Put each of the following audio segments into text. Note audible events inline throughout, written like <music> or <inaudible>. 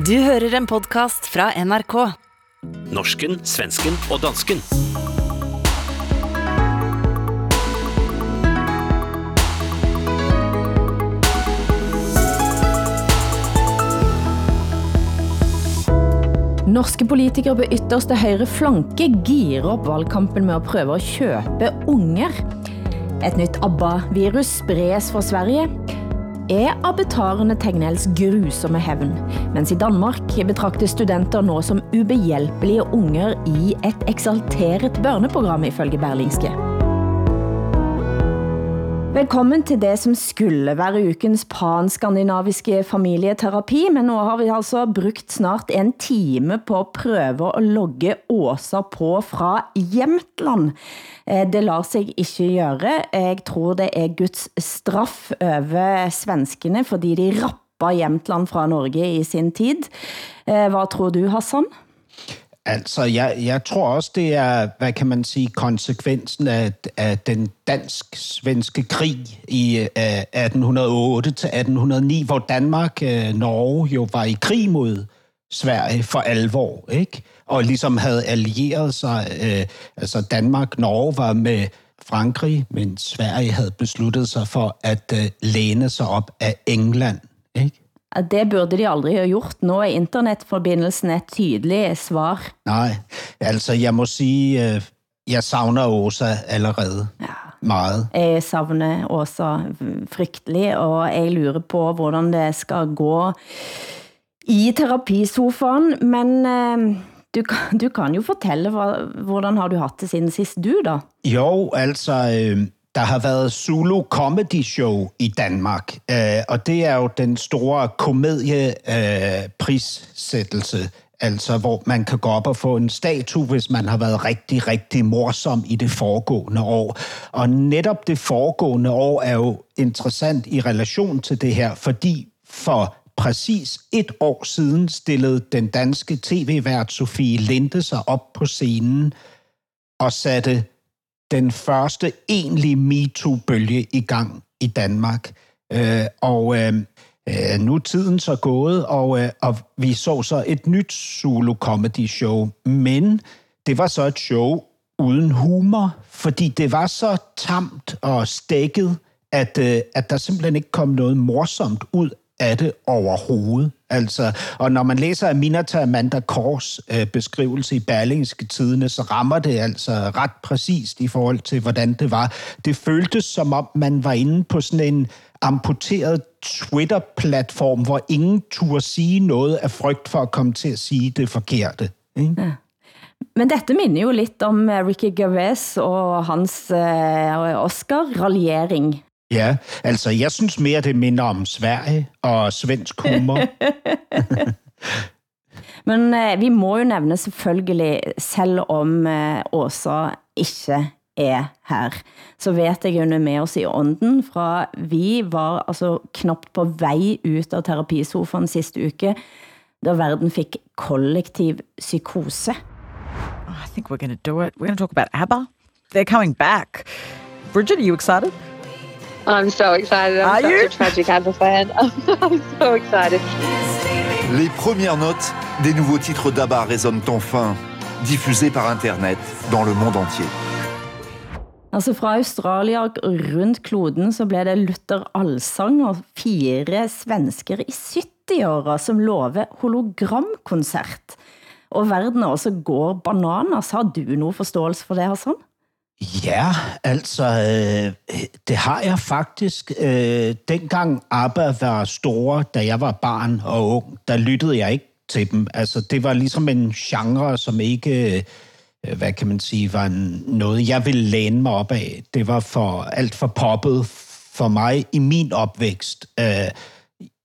Du hører en podcast fra NRK. Norsken, svensken og dansken. Norske politikere på ytterste højre flanke girer op valgkampen med at prøve at købe unger. Et nyt ABBA-virus spredes fra Sverige. Er abbetarerne Tegnells grusomme hævn, mens i Danmark betragtes studenter nå som ubehjælpelige unger i et eksalteret børneprogram ifølge Berlingske. Velkommen til det som skulle være ukens pan-skandinaviske familieterapi, men nu har vi altså brugt snart en time på at prøve at logge Åsa på fra Jämtland. Eh, det lar sig ikke gøre. Jeg tror det er Guds straff over svenskene, fordi de rapper Jämtland fra Norge i sin tid. Eh, Hvad tror du, Hassan? Altså, jeg, jeg tror også, det er, hvad kan man sige, konsekvensen af, af den dansk-svenske krig i øh, 1808 til 1809, hvor Danmark, øh, Norge jo var i krig mod Sverige for alvor, ikke? Og ligesom havde allieret sig, øh, altså Danmark, Norge var med Frankrig, men Sverige havde besluttet sig for at øh, læne sig op af England, ikke? At Det burde de aldrig have gjort. Nu er internetforbindelsen et tydeligt svar. Nej, altså jeg må sige, øh, jeg savner Åsa allerede ja. meget. Jeg savner også frygtelig, og jeg lurer på, hvordan det skal gå i terapisofaen, men eh, du, kan- du kan jo fortælle, hvordan har du haft det siden sidst du da? Jo, altså, øh, der har været Zulu Comedy Show i Danmark, øh, og det er jo den store komedieprissættelse, øh, prissættelse, altså hvor man kan gå op og få en statue, hvis man har været rigtig, rigtig morsom i det foregående år. Og netop det foregående år er jo interessant i relation til det her, fordi for præcis et år siden stillede den danske tv-vært Sofie Linde sig op på scenen og satte den første egentlige MeToo-bølge i gang i Danmark. Øh, og øh, øh, nu er tiden så gået, og, øh, og vi så så et nyt Zulu Comedy Show, men det var så et show uden humor, fordi det var så tamt og stækket, at, øh, at der simpelthen ikke kom noget morsomt ud af det overhovedet. Altså, og når man læser Aminata Amanda Kors øh, beskrivelse i Berlingske Tidene, så rammer det altså ret præcist i forhold til, hvordan det var. Det føltes som om, man var inde på sådan en amputeret Twitter-platform, hvor ingen turde sige noget af frygt for at komme til at sige det forkerte. Ikke? Ja. Men dette minder jo lidt om øh, Ricky Gervais og hans øh, Oscar-raljering. Ja, altså jeg synes mere, det minder om Sverige og svensk humor. <laughs> Men eh, vi må jo nævne selvfølgelig, selv om eh, Åsa ikke er her, så vet jeg hun er med os i ånden fra vi var altså knapt på vej ut av terapisofaen sidste uke, da verden fik kollektiv psykose. I think we're going to do it. We're going to talk about ABBA. They're coming back. Bridget, are you excited? I'm so excited. I'm Are such you? a tragic ABBA fan. <laughs> I'm so excited. Les premières notes des nouveaux titres d'ABBA résonnent enfin, diffusés par Internet dans le monde entier. Altså fra Australia rundt kloden, så blev det Luther Allsang og fire svensker i 70-åra, som lover hologramkoncert. Og verden også går bananas. Har du nogen forståelse for det, Hassan? Ja, altså, øh, det har jeg faktisk. Øh, dengang ABBA var store, da jeg var barn og ung, der lyttede jeg ikke til dem. Altså, det var ligesom en genre, som ikke, øh, hvad kan man sige, var en, noget, jeg ville læne mig op af. Det var for alt for poppet for mig i min opvækst. Øh,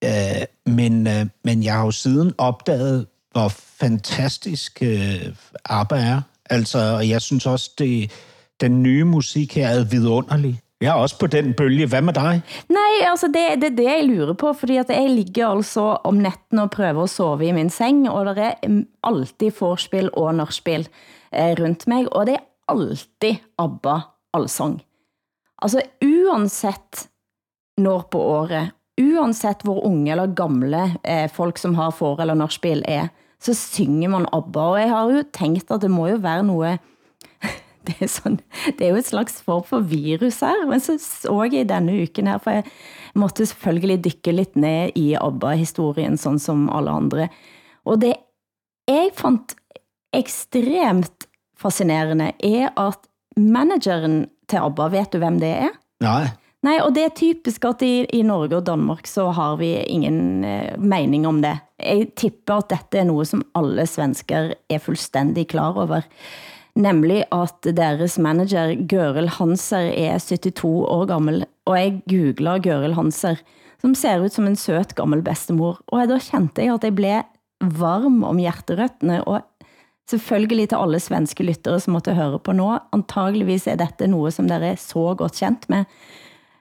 øh, men, øh, men jeg har jo siden opdaget, hvor fantastisk øh, ABBA er. Altså, og jeg synes også, det, den nye musik her er vidunderlig. Jeg er også på den bølge. Hvad med dig? Nej, altså det, det er det jeg lurer på, fordi at jeg ligger altså om natten og prøver at sove i min seng, og der er mm, alltid forspil og norspil eh, rundt mig, og det er alltid ABBA allsang. Altså uansett når på året, uansett hvor unge eller gamle eh, folk som har for- eller norspil er, så synger man ABBA, og jeg har jo tænkt at det må jo være noget, det er, sådan, det er jo et slags form for virus her, men så så jeg i denne uken her, for jeg måtte selvfølgelig dykke lidt ned i ABBA-historien, sådan som alle andre, og det jeg fandt ekstremt fascinerende er at manageren til ABBA, vet du hvem det er? Nej. Nej, og det er typisk at i, i Norge og Danmark så har vi ingen eh, mening om det. Jeg tipper at dette er noget, som alle svensker er fuldstændig klar over. Nemlig at deres manager Gørel Hanser er 72 år gammel, og jeg googler Gørel Hanser, som ser ut som en søt gammel bestemor, Og da kjente jeg at jeg blev varm om hjerterøttene, og selvfølgelig til alle svenske lyttere som måtte høre på nå, antageligvis er dette noget, som dere er så godt kjent med.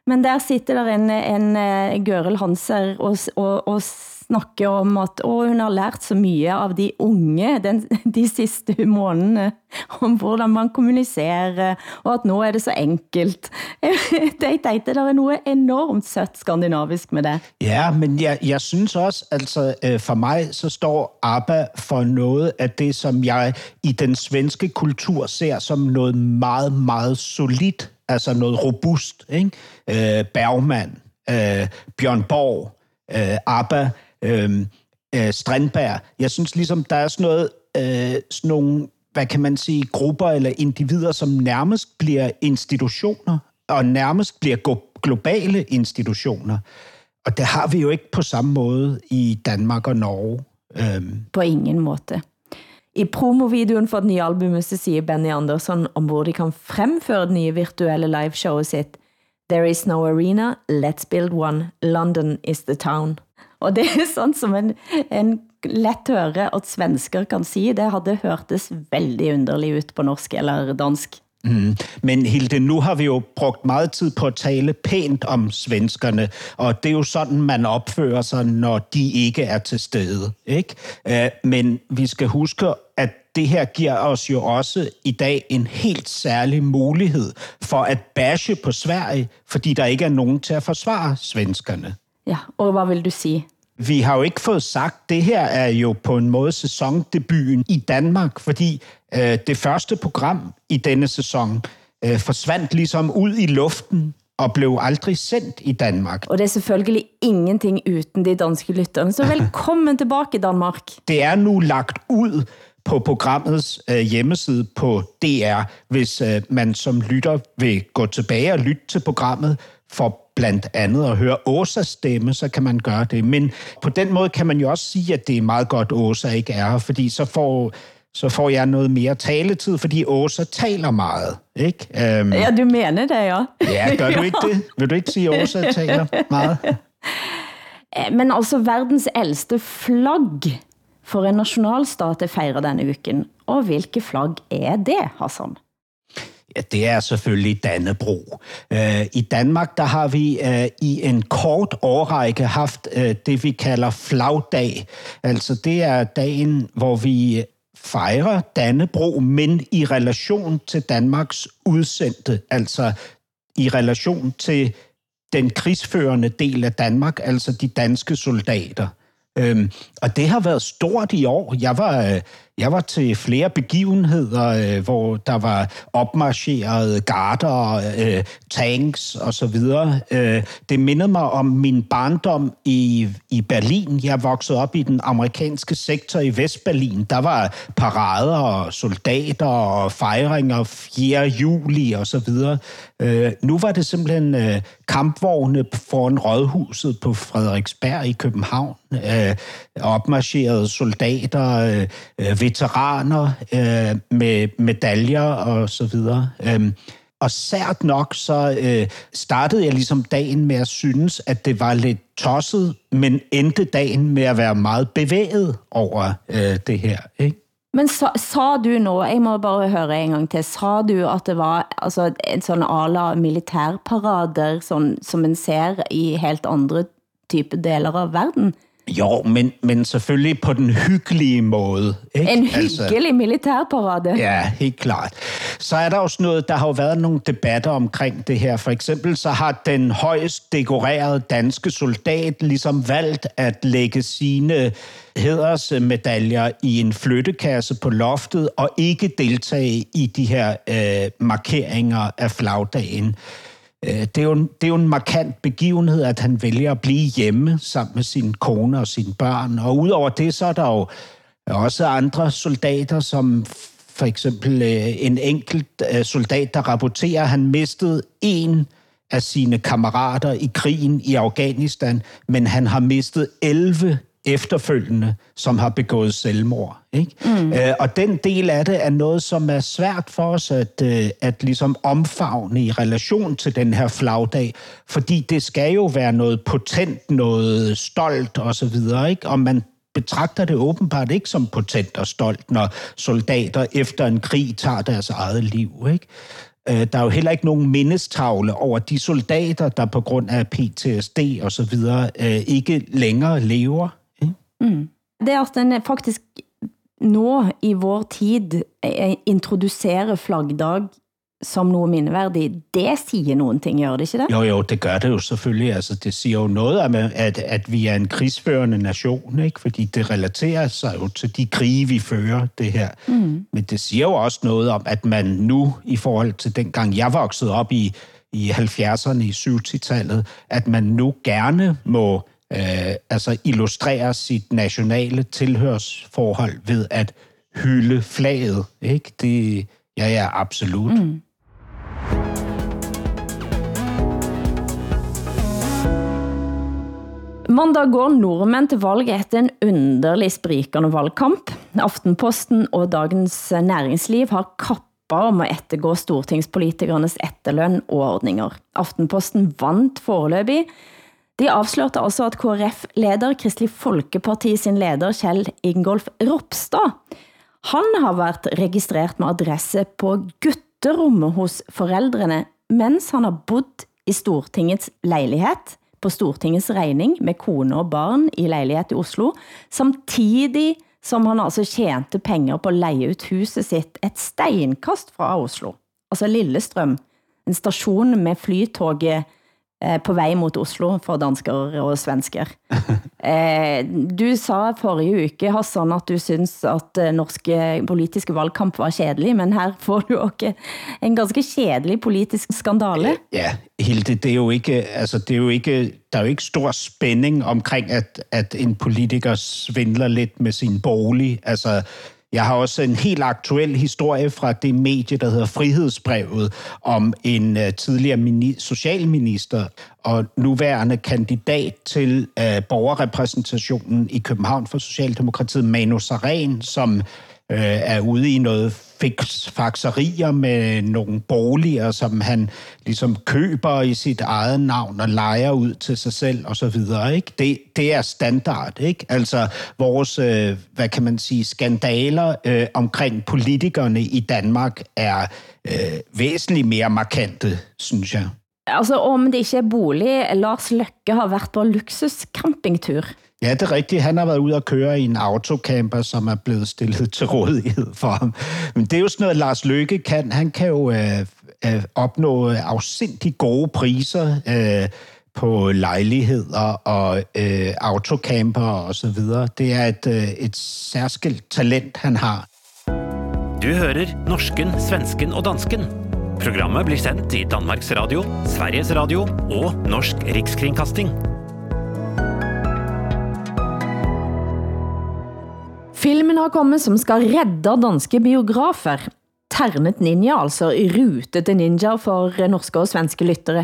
Men der sitter der en, en eh, Gørel Hanser og, og, og snakker om at åh, hun har lært så mye av de unge den, de sidste månedene, om hvordan man kommunicerer, og at nu er det så enkelt. <laughs> Jeg tænkte, der er noget enormt sødt skandinavisk med det. Ja, men jeg, jeg synes også, altså øh, for mig, så står ABBA for noget af det, som jeg i den svenske kultur ser som noget meget, meget solidt, altså noget robust. Ikke? Øh, Bergman, øh, Bjørn Borg, øh, ABBA, Øhm, øh, øh, Jeg synes ligesom, der er sådan noget, øh, sådan nogle, hvad kan man sige, grupper eller individer, som nærmest bliver institutioner, og nærmest bliver globale institutioner. Og det har vi jo ikke på samme måde i Danmark og Norge. Øhm. På ingen måde. I promovideoen for det nye albumet, så siger Benny Andersson om hvor de kan fremføre det nye virtuelle liveshowet sitt. There is no arena, let's build one. London is the town. Og det er sådan som en, en let høre at svensker kan sige. Det havde hørtes veldig underligt ud på norsk eller dansk. Mm. Men Hilde, nu har vi jo brugt meget tid på at tale pænt om svenskerne, og det er jo sådan, man opfører sig, når de ikke er til stede. Ikke? Uh, men vi skal huske, at det her giver os jo også i dag en helt særlig mulighed for at bashe på Sverige, fordi der ikke er nogen til at forsvare svenskerne. Ja, og hvad vil du sige? Vi har jo ikke fået sagt, det her er jo på en måde sæsondebuten i Danmark, fordi øh, det første program i denne sæson øh, forsvandt ligesom ud i luften og blev aldrig sendt i Danmark. Og det er selvfølgelig ingenting uden de danske lytterne, så velkommen tilbage i Danmark. <laughs> Det er nu lagt ud på programmets øh, hjemmeside på DR, hvis øh, man som lytter vil gå tilbage og lytte til programmet for blandt andet at høre Åsas stemme, så kan man gøre det. Men på den måde kan man jo også sige, at det er meget godt, at Åsa ikke er her, fordi så får, så får jeg noget mere taletid, fordi Åsa taler meget. Ikke? Um, ja, du mener det, ja. Ja, gør du ikke <laughs> det? Vil du ikke sige, at Åsa taler meget? <laughs> Men altså, verdens ældste flagg for en nationalstat er fejret denne uken. Og hvilke flagg er det, Hassan? Ja, det er selvfølgelig Dannebro. Øh, I Danmark, der har vi øh, i en kort årrække haft øh, det, vi kalder flagdag. Altså, det er dagen, hvor vi fejrer Dannebro, men i relation til Danmarks udsendte, altså i relation til den krigsførende del af Danmark, altså de danske soldater. Øhm, og det har været stort i år. Jeg var, øh, jeg var til flere begivenheder, øh, hvor der var opmarcheret garder, øh, tanks og så videre. Det mindede mig om min barndom i, i Berlin. Jeg voksede op i den amerikanske sektor i Vestberlin. Der var parader og soldater og fejringer 4. juli og så videre. Nu var det simpelthen kampvogne foran rådhuset på Frederiksberg i København. Og opmarcherede soldater, øh, øh, veteraner øh, med medaljer og så videre. Øh, og sært nok, så øh, startede jeg ligesom dagen med at synes, at det var lidt tosset, men endte dagen med at være meget bevæget over øh, det her. Ikke? Men sa, sa du nå, jeg må bare høre en gang til, sa du at det var altså, en sådan ala militærparader, sådan, som man ser i helt andre type deler av verden? Jo, men, men selvfølgelig på den hyggelige måde. Ikke? En hyggelig altså, militærparade. Ja, helt klart. Så er der også noget, der har jo været nogle debatter omkring det her. For eksempel så har den højst dekorerede danske soldat ligesom valgt at lægge sine hedersmedaljer i en flyttekasse på loftet og ikke deltage i de her øh, markeringer af flagdagen. Øh, det er, jo en, det er jo en markant begivenhed, at han vælger at blive hjemme sammen med sin kone og sine børn. Og udover det, så er der jo også andre soldater, som for eksempel øh, en enkelt øh, soldat, der rapporterer, at han mistede en af sine kammerater i krigen i Afghanistan, men han har mistet 11 efterfølgende, som har begået selvmord. Ikke? Mm. Øh, og den del af det er noget, som er svært for os at, øh, at ligesom omfavne i relation til den her flagdag, fordi det skal jo være noget potent, noget stolt osv., ikke? og man betragter det åbenbart ikke som potent og stolt, når soldater efter en krig tager deres eget liv. Ikke? Øh, der er jo heller ikke nogen mindestavle over de soldater, der på grund af PTSD og så videre ikke længere lever. Mm. Det at den faktisk nå i vår tid eh, introducerer flaggdag som noget mindeverdigt, det siger nogen ting, gør det ikke det? Jo, jo, det gør det jo selvfølgelig. Altså, det siger jo noget om, at, at vi er en krigsførende nation, ikke? fordi det relaterer sig jo til de krige, vi fører, det her. Mm. Men det siger jo også noget om, at man nu, i forhold til dengang jeg voksede op i, i 70'erne, i 70-tallet, at man nu gerne må øh, altså illustrere sit nationale tilhørsforhold ved at hylde flaget. Ikke? Det, ja, ja, absolut. Mm. Mandag går nordmænd til valg efter en underlig sprikende valgkamp. Aftenposten og Dagens Næringsliv har kappa om at ettergå stortingspolitikernes etterløn og ordninger. Aftenposten vandt foreløbig, de afslørte altså, at KRF-leder Kristelig Folkeparti sin leder Kjell Ingolf Ropstad, han har været registreret med adresse på gutterummet hos forældrene, mens han har bodd i Stortingets lejlighed på Stortingets regning med kone og barn i lejlighed i Oslo, samtidig som han altså tjente penger på at leje ut huset sitt et steinkast fra Oslo. Altså Lillestrøm, en station med flytoget Eh, på vej mot Oslo for danskere og svensker. <laughs> Eh, du sa forrige uke, Hassan, at du synes at eh, norske politiske valgkamp var kedelig, men her får du også en ganske kedelig politisk skandale. Ja, Hilde, det er jo ikke, altså det er jo ikke, der er jo ikke stor spænding omkring, at, at en politiker svindler lidt med sin bolig. Altså, jeg har også en helt aktuel historie fra det medie, der hedder Frihedsbrevet, om en uh, tidligere mini- socialminister og nuværende kandidat til uh, borgerrepræsentationen i København for Socialdemokratiet, Manu Saren, som øh, er ude i noget fakserier med nogle boliger, som han ligesom køber i sit eget navn og leger ud til sig selv og så videre. Ikke? Det, det er standard. Ikke? Altså vores, øh, hvad kan man sige, skandaler øh, omkring politikerne i Danmark er øh, væsentligt mere markante, synes jeg. Altså om det ikke er bolig, Lars Løkke har været på luksuscampingtur. Ja, det er rigtigt. Han har været ude at køre i en autocamper, som er blevet stillet til rådighed for ham. Men det er jo sådan noget, Lars Løkke kan. Han kan jo øh, øh, opnå afsindig gode priser øh, på lejligheder og øh, autocamper og så videre. Det er et, øh, et særskilt talent, han har. Du hører norsken, svensken og dansken. Programmet blir sendt i Danmarks Radio, Sveriges Radio og Norsk Rikskringkasting. Filmen har kommet, som skal redde danske biografer. Ternet Ninja, altså rutete ninja for norske og svenske lyttere.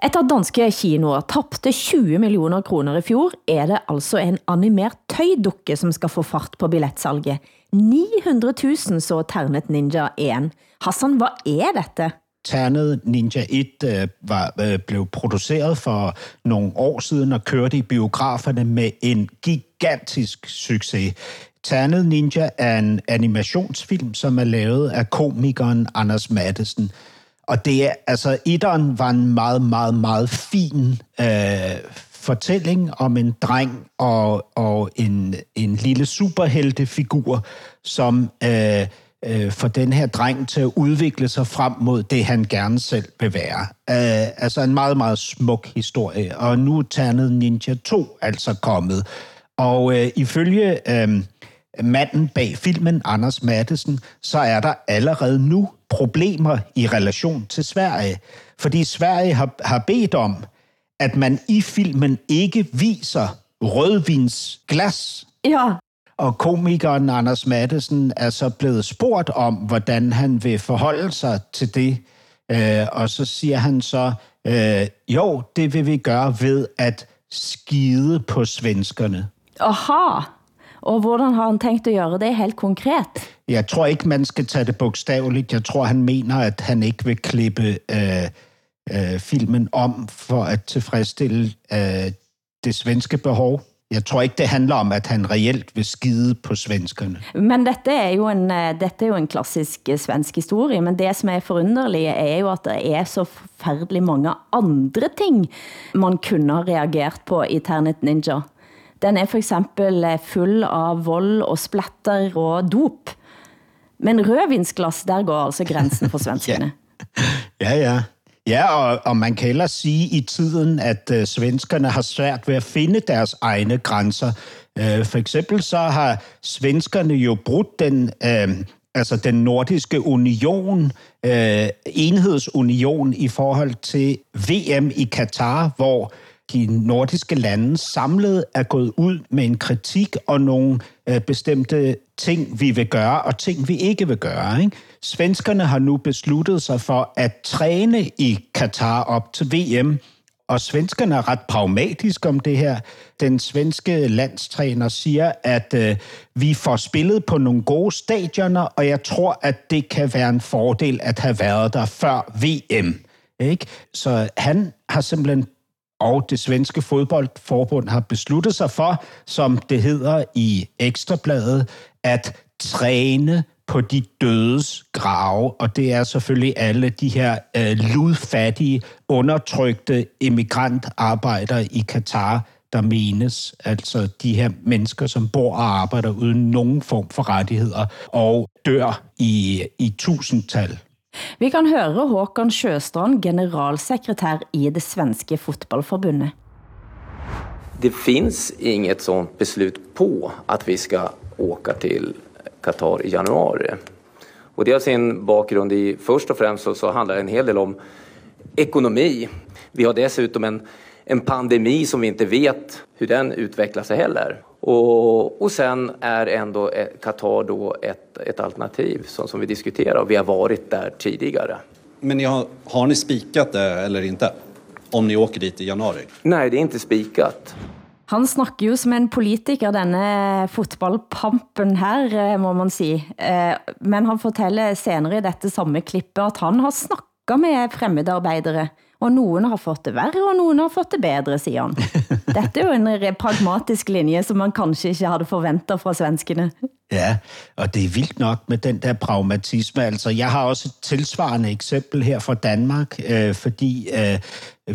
Etter danske kinoer tabte 20 millioner kroner i fjor, er det altså en animert tøjdukke, som skal få fart på billetsalget. 900 000 så Ternet Ninja 1. Hassan, hvad er dette? Ternet Ninja 1 øh, var, øh, blev produceret for nogle år siden og kørte i biograferne med en gigantisk succes. Ternet Ninja er en animationsfilm, som er lavet af komikeren Anders Mattesen. Og det er, altså, etteren var en meget, meget, meget fin øh, fortælling om en dreng og, og en, en lille superheltefigur, som øh, øh, får den her dreng til at udvikle sig frem mod det, han gerne selv vil være. Øh, altså en meget, meget smuk historie. Og nu er Ternet Ninja 2 altså kommet. Og øh, ifølge øh, manden bag filmen, Anders Mattesen, så er der allerede nu problemer i relation til Sverige. Fordi Sverige har, har bedt om, at man i filmen ikke viser rødvinsglas. Ja, Og komikeren Anders Mattesen er så blevet spurgt om, hvordan han vil forholde sig til det. Øh, og så siger han så, øh, jo, det vil vi gøre ved at skide på svenskerne. aha. Og hvordan har han tænkt at gøre det helt konkret? Jeg tror ikke, man skal tage det bogstaveligt. Jeg tror, han mener, at han ikke vil klippe øh, øh, filmen om for at tilfredsstille øh, det svenske behov. Jeg tror ikke, det handler om, at han reelt vil skide på svenskerne. Men dette er jo en, eh, dette er jo en klassisk eh, svensk historie, men det som er forunderlige er jo at det er så forfærdelig mange andre ting, man kunne ha reageret på i Ternet Ninja. Den er for eksempel eh, full av vold og splatter og dop. Men rødvinsglas, der går altså grænsen for svenskerne. <laughs> Ja, ja. Ja, og, og man kan ellers sige i tiden, at øh, svenskerne har svært ved at finde deres egne grænser. Øh, for eksempel så har svenskerne jo brudt den, øh, altså den nordiske union, øh, enhedsunion i forhold til VM i Katar, hvor de nordiske lande samlet er gået ud med en kritik og nogle øh, bestemte ting, vi vil gøre, og ting, vi ikke vil gøre. Ikke? Svenskerne har nu besluttet sig for at træne i Katar op til VM, og svenskerne er ret pragmatiske om det her. Den svenske landstræner siger, at øh, vi får spillet på nogle gode stadioner, og jeg tror, at det kan være en fordel at have været der før VM. Ikke? Så han har simpelthen og det svenske fodboldforbund har besluttet sig for, som det hedder i Ekstrabladet, at træne på de dødes grave, og det er selvfølgelig alle de her øh, ludfattige, undertrykte emigrantarbejdere i Katar, der menes, altså de her mennesker, som bor og arbejder uden nogen form for rettigheder og dør i, i tusindtal. Vi kan høre Håkan Sjøstrand, generalsekretær i det svenske fotbollforbundet. Det finns inget sånt beslut på att vi ska åka till Qatar i januari. Och det har sin bakgrund i, först och främst så, så handlar det en hel del om ekonomi. Vi har dessutom en, en pandemi som vi inte vet hur den utvecklar sig heller. Och, och sen är ändå eh, Qatar då ett, ett alternativ som, som vi diskuterar och vi har varit där tidigare. Men ni har, har ni spikat det eller inte? Om ni åker dit i januari? Nej, det är inte spikat. Han snakker jo som en politiker, denne fotballpampen her, eh, må man sige. Eh, Men han fortæller senere i dette samme klippet, at han har snakket med fremmedarbejdere, og nogen har fått det værre, og nogen har fått det bedre, siger han. <laughs> Dette er jo en pragmatisk linje, som man kanskje ikke havde forventet fra svenskene. Ja, og det er vildt nok med den der pragmatisme. Altså, jeg har også et tilsvarende eksempel her fra Danmark, øh, fordi øh,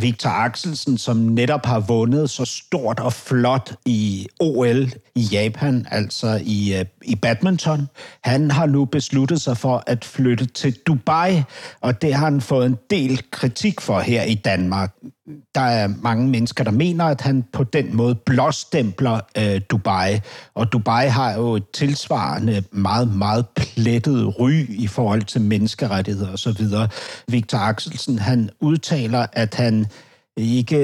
Victor Axelsen, som netop har vundet så stort og flot i OL i Japan, altså i, øh, i badminton, han har nu besluttet sig for at flytte til Dubai, og det har han fået en del kritik for her i Danmark. Der er mange mennesker, der mener, at han på den måde blåstempler øh, Dubai. Og Dubai har jo et tilsvarende meget, meget plettet ry i forhold til menneskerettigheder osv. Victor Axelsen, han udtaler, at han ikke...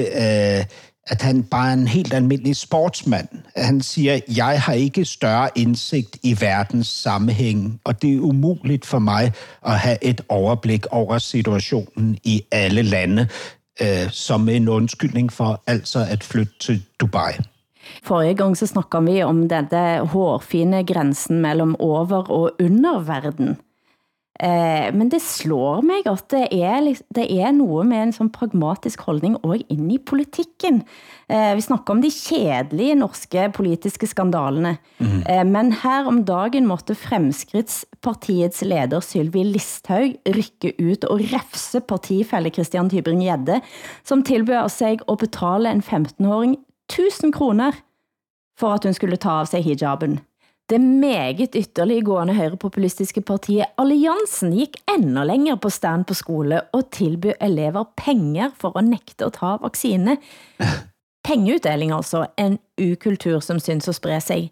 Øh, at han bare er en helt almindelig sportsmand. Han siger, jeg har ikke større indsigt i verdens sammenhæng, og det er umuligt for mig at have et overblik over situationen i alle lande, eh, som en undskyldning for altså at flytte til Dubai. Forrige gang så snakkede vi om den hårfine grænsen mellem over- og underverden. Eh, men det slår mig, at det er, det er noget med en sån pragmatisk holdning også ind i politikken. Eh, vi snakker om de kjedelige norske politiske skandalene. Mm. Eh, men her om dagen måtte Fremskrittspartiets leder Sylvie Listhaug rykke ut og refse partifælle Christian Tybring-Gjedde, som tilbød sig at betale en 15-åring 1000 kroner for at hun skulle ta av sig hijaben. Det meget ytterliggående højrepopulistiske partiet Alliansen gik enda længere på stand på skole og tilbød elever penger for at nægte at ta vaccine. <laughs> Pengeutdeling altså, en ukultur som synes at spre sig.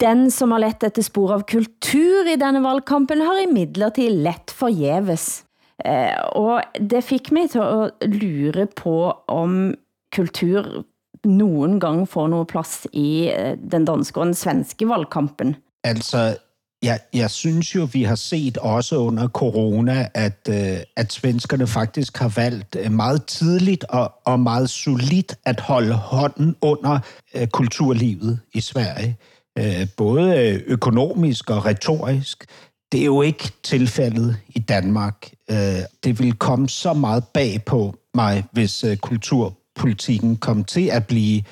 Den, som har lett efter spor av kultur i denne valgkampen, har i midlertid let forjeves. Eh, og det fik mig til at lure på, om kultur nogen gang får noget plads i eh, den danske og den svenske valgkampen? Altså, jeg, jeg synes jo, vi har set også under corona, at, øh, at svenskerne faktisk har valgt øh, meget tidligt og, og meget solidt at holde hånden under øh, kulturlivet i Sverige. Både økonomisk og retorisk. Det er jo ikke tilfældet i Danmark. Det vil komme så meget bag på mig, hvis kultur politikken kom til at blive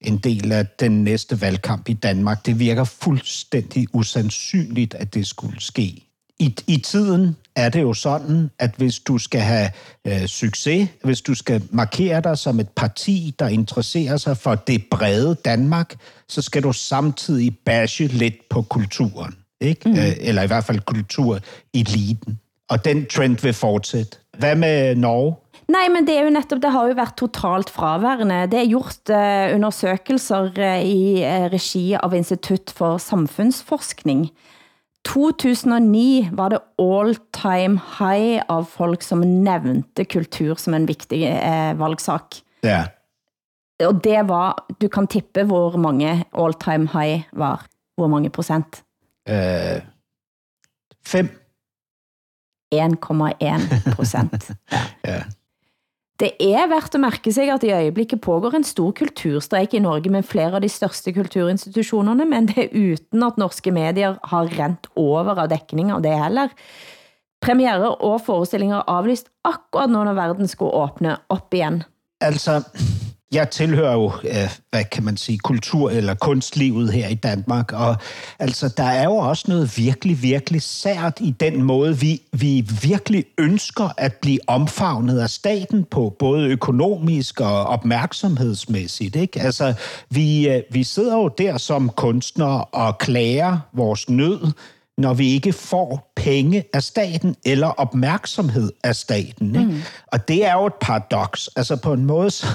en del af den næste valgkamp i Danmark. Det virker fuldstændig usandsynligt, at det skulle ske. I, I tiden er det jo sådan, at hvis du skal have øh, succes, hvis du skal markere dig som et parti, der interesserer sig for det brede Danmark, så skal du samtidig bashe lidt på kulturen. Ikke? Mm. Øh, eller i hvert fald kultureliten. Og den trend vil fortsætte. Hvad med Norge? Nej, men det er jo netop, det har jo været totalt fraværende. Det er gjort uh, undersøgelser uh, i uh, regi av Institut for Samfundsforskning. 2009 var det all-time high av folk som nævnte kultur som en vigtig uh, valgsak. Ja. Og det var, du kan tippe hvor mange all-time high var. Hvor mange procent? Uh, fem. 1,1 procent. <laughs> ja. ja. Det er værd at mærke sig, at i øjeblikket pågår en stor kulturstrejk i Norge med flere af de største kulturinstitutionerne, men det er uden at norske medier har rent over af dækning af det heller. Premiere og forestillinger aflyst akkurat når verden skulle åbne op igen. Altså, jeg tilhører jo, øh, hvad kan man sige, kultur- eller kunstlivet her i Danmark, og altså, der er jo også noget virkelig, virkelig sært i den måde, vi, vi virkelig ønsker at blive omfavnet af staten på, både økonomisk og opmærksomhedsmæssigt. Ikke? Altså, vi, øh, vi sidder jo der som kunstnere og klager vores nød, når vi ikke får penge af staten eller opmærksomhed af staten. Ikke? Mm. Og det er jo et paradoks. Altså på en måde, så,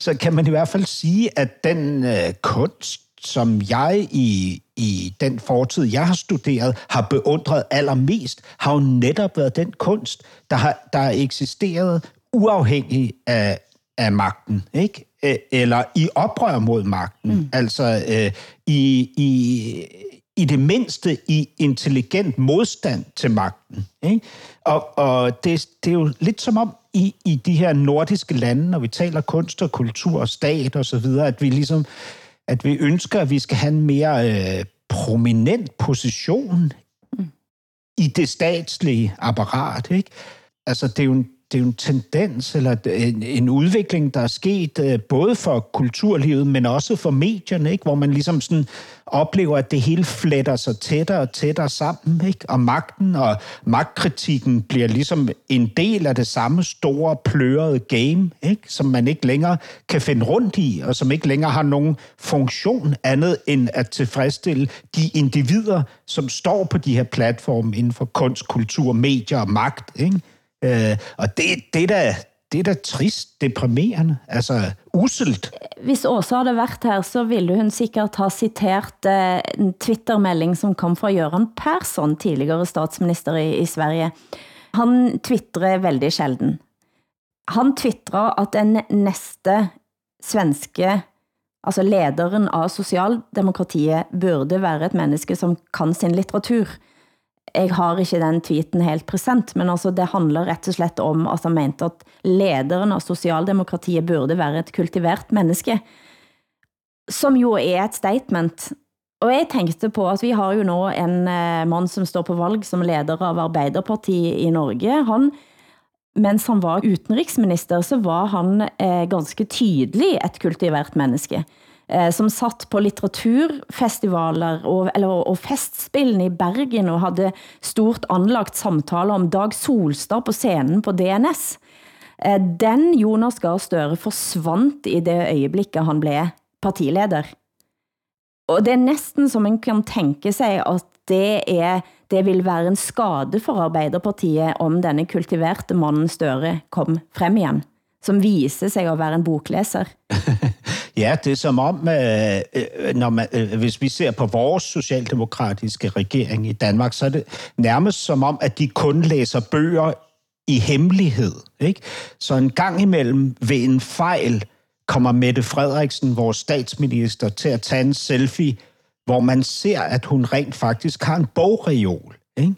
så kan man i hvert fald sige, at den øh, kunst, som jeg i, i den fortid, jeg har studeret, har beundret allermest, har jo netop været den kunst, der har, der eksisteret uafhængig af, af magten, ikke? Eller i oprør mod magten. Mm. Altså øh, i, i, i det mindste i intelligent modstand til magten. Ikke? Og, og det, det er jo lidt som om, i, i de her nordiske lande, når vi taler kunst og kultur og stat og så videre, at vi ligesom, at vi ønsker, at vi skal have en mere øh, prominent position mm. i det statslige apparat, ikke? Altså, det er jo en, det er jo en tendens eller en, en udvikling, der er sket øh, både for kulturlivet, men også for medierne, ikke? hvor man ligesom sådan oplever, at det hele fletter sig tættere og tættere sammen, ikke? og magten og magtkritikken bliver ligesom en del af det samme store plørede game, ikke? som man ikke længere kan finde rundt i, og som ikke længere har nogen funktion andet end at tilfredsstille de individer, som står på de her platforme inden for kunst, kultur, medier og magt. Ikke? Øh, og det, det, er da, det er da trist, deprimerende, altså uselt. Hvis Åsa havde været her, så ville hun sikkert have citeret uh, eh, en Twitter-melding, som kom fra Göran Persson, tidligere statsminister i, i Sverige. Han twitterer veldig sjelden. Han twitterer, at den næste svenske, altså lederen av socialdemokratiet, burde være et menneske, som kan sin litteratur jeg har ikke den tweeten helt present, men altså det handler rett og slett om at han mente at lederen av socialdemokratiet burde være et kultivert menneske, som jo er et statement, Og jeg tænkte på, at vi har jo nå en eh, mand, som står på valg som leder av Arbeiderpartiet i Norge. Han, mens han var utenriksminister, så var han eh, ganske tydelig et kultivert menneske eh, som satt på litteraturfestivaler og, eller, og festspillene i Bergen og havde stort anlagt samtaler om Dag Solstad på scenen på DNS. Eh, den Jonas Gahr Støre forsvandt i det øjeblikket han blev partileder. Og det er næsten som man kan tænke sig, at det, er, det vil være en skade for Arbeiderpartiet, om denne kultiverte mannen Støre kom frem igen, som viser sig at være en boklæser. <laughs> Ja, det er som om, øh, øh, når man, øh, hvis vi ser på vores socialdemokratiske regering i Danmark, så er det nærmest som om, at de kun læser bøger i hemmelighed. Ikke? Så en gang imellem ved en fejl kommer Mette Frederiksen, vores statsminister, til at tage en selfie, hvor man ser, at hun rent faktisk har en bogreol. Ikke?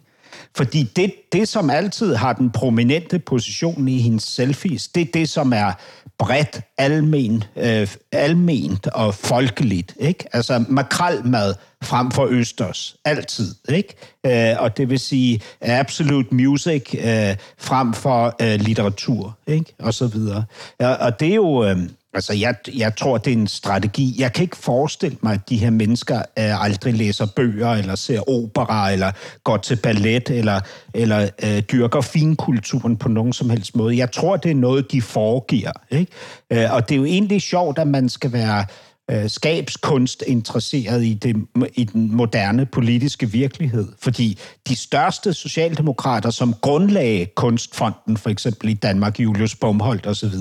Fordi det, det, som altid har den prominente position i hendes selfies, det er det, som er bredt, almen, øh, alment og folkeligt. Ikke? Altså makralmad frem for østers. Altid. Ikke? Øh, og det vil sige absolute music øh, frem for øh, litteratur. Ikke? Og så videre. Og, og det er jo... Øh, Altså, jeg, jeg tror, det er en strategi. Jeg kan ikke forestille mig, at de her mennesker øh, aldrig læser bøger, eller ser opera, eller går til ballet, eller, eller øh, dyrker finkulturen på nogen som helst måde. Jeg tror, det er noget, de foregiver. Ikke? Øh, og det er jo egentlig sjovt, at man skal være øh, skabskunst interesseret i, det, i den moderne politiske virkelighed. Fordi de største socialdemokrater, som grundlagde Kunstfonden, for eksempel i Danmark, Julius Bomholdt osv.,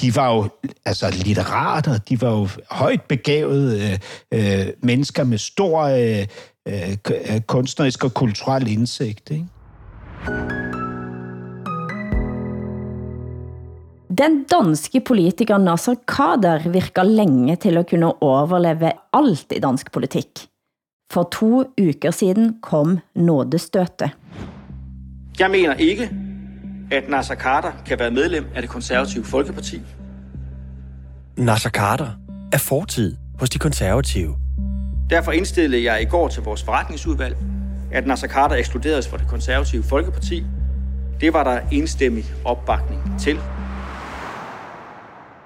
de var jo altså litterater, de var jo højt begavede øh, øh, mennesker med stor øh, øh, øh kunstnerisk og kulturel indsigt. Ikke? Den danske politiker Nasser Kader virker længe til at kunne overleve alt i dansk politik. For to uker siden kom nådestøtet. Jeg mener ikke, at Nasser Kader kan være medlem af det konservative Folkeparti. Nasser Kader er fortid hos de konservative. Derfor indstillede jeg i går til vores forretningsudvalg, at Nasser Kader ekskluderes fra det konservative Folkeparti. Det var der enstemmig opbakning til.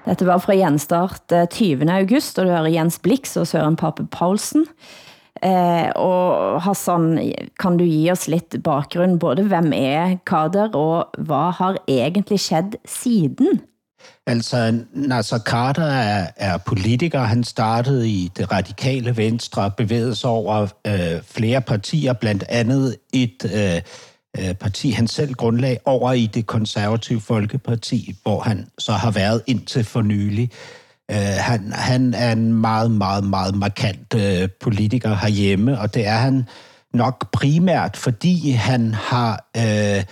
Dette var fra Gjenstart 20. Eh, august, og du hører Jens Blix og Søren Pape Paulsen. Eh, og Hassan, kan du give os lidt bakgrund, både hvem er Kader, og hvad har egentlig skett siden? Altså, Nasser Carter er, er politiker. Han startede i det radikale venstre, bevægede sig over øh, flere partier, blandt andet et Øh, Øh, parti, han selv grundlag, over i det konservative Folkeparti, hvor han så har været indtil for nylig. Uh, han, han er en meget, meget, meget markant øh, politiker herhjemme, og det er han nok primært, fordi han har øh,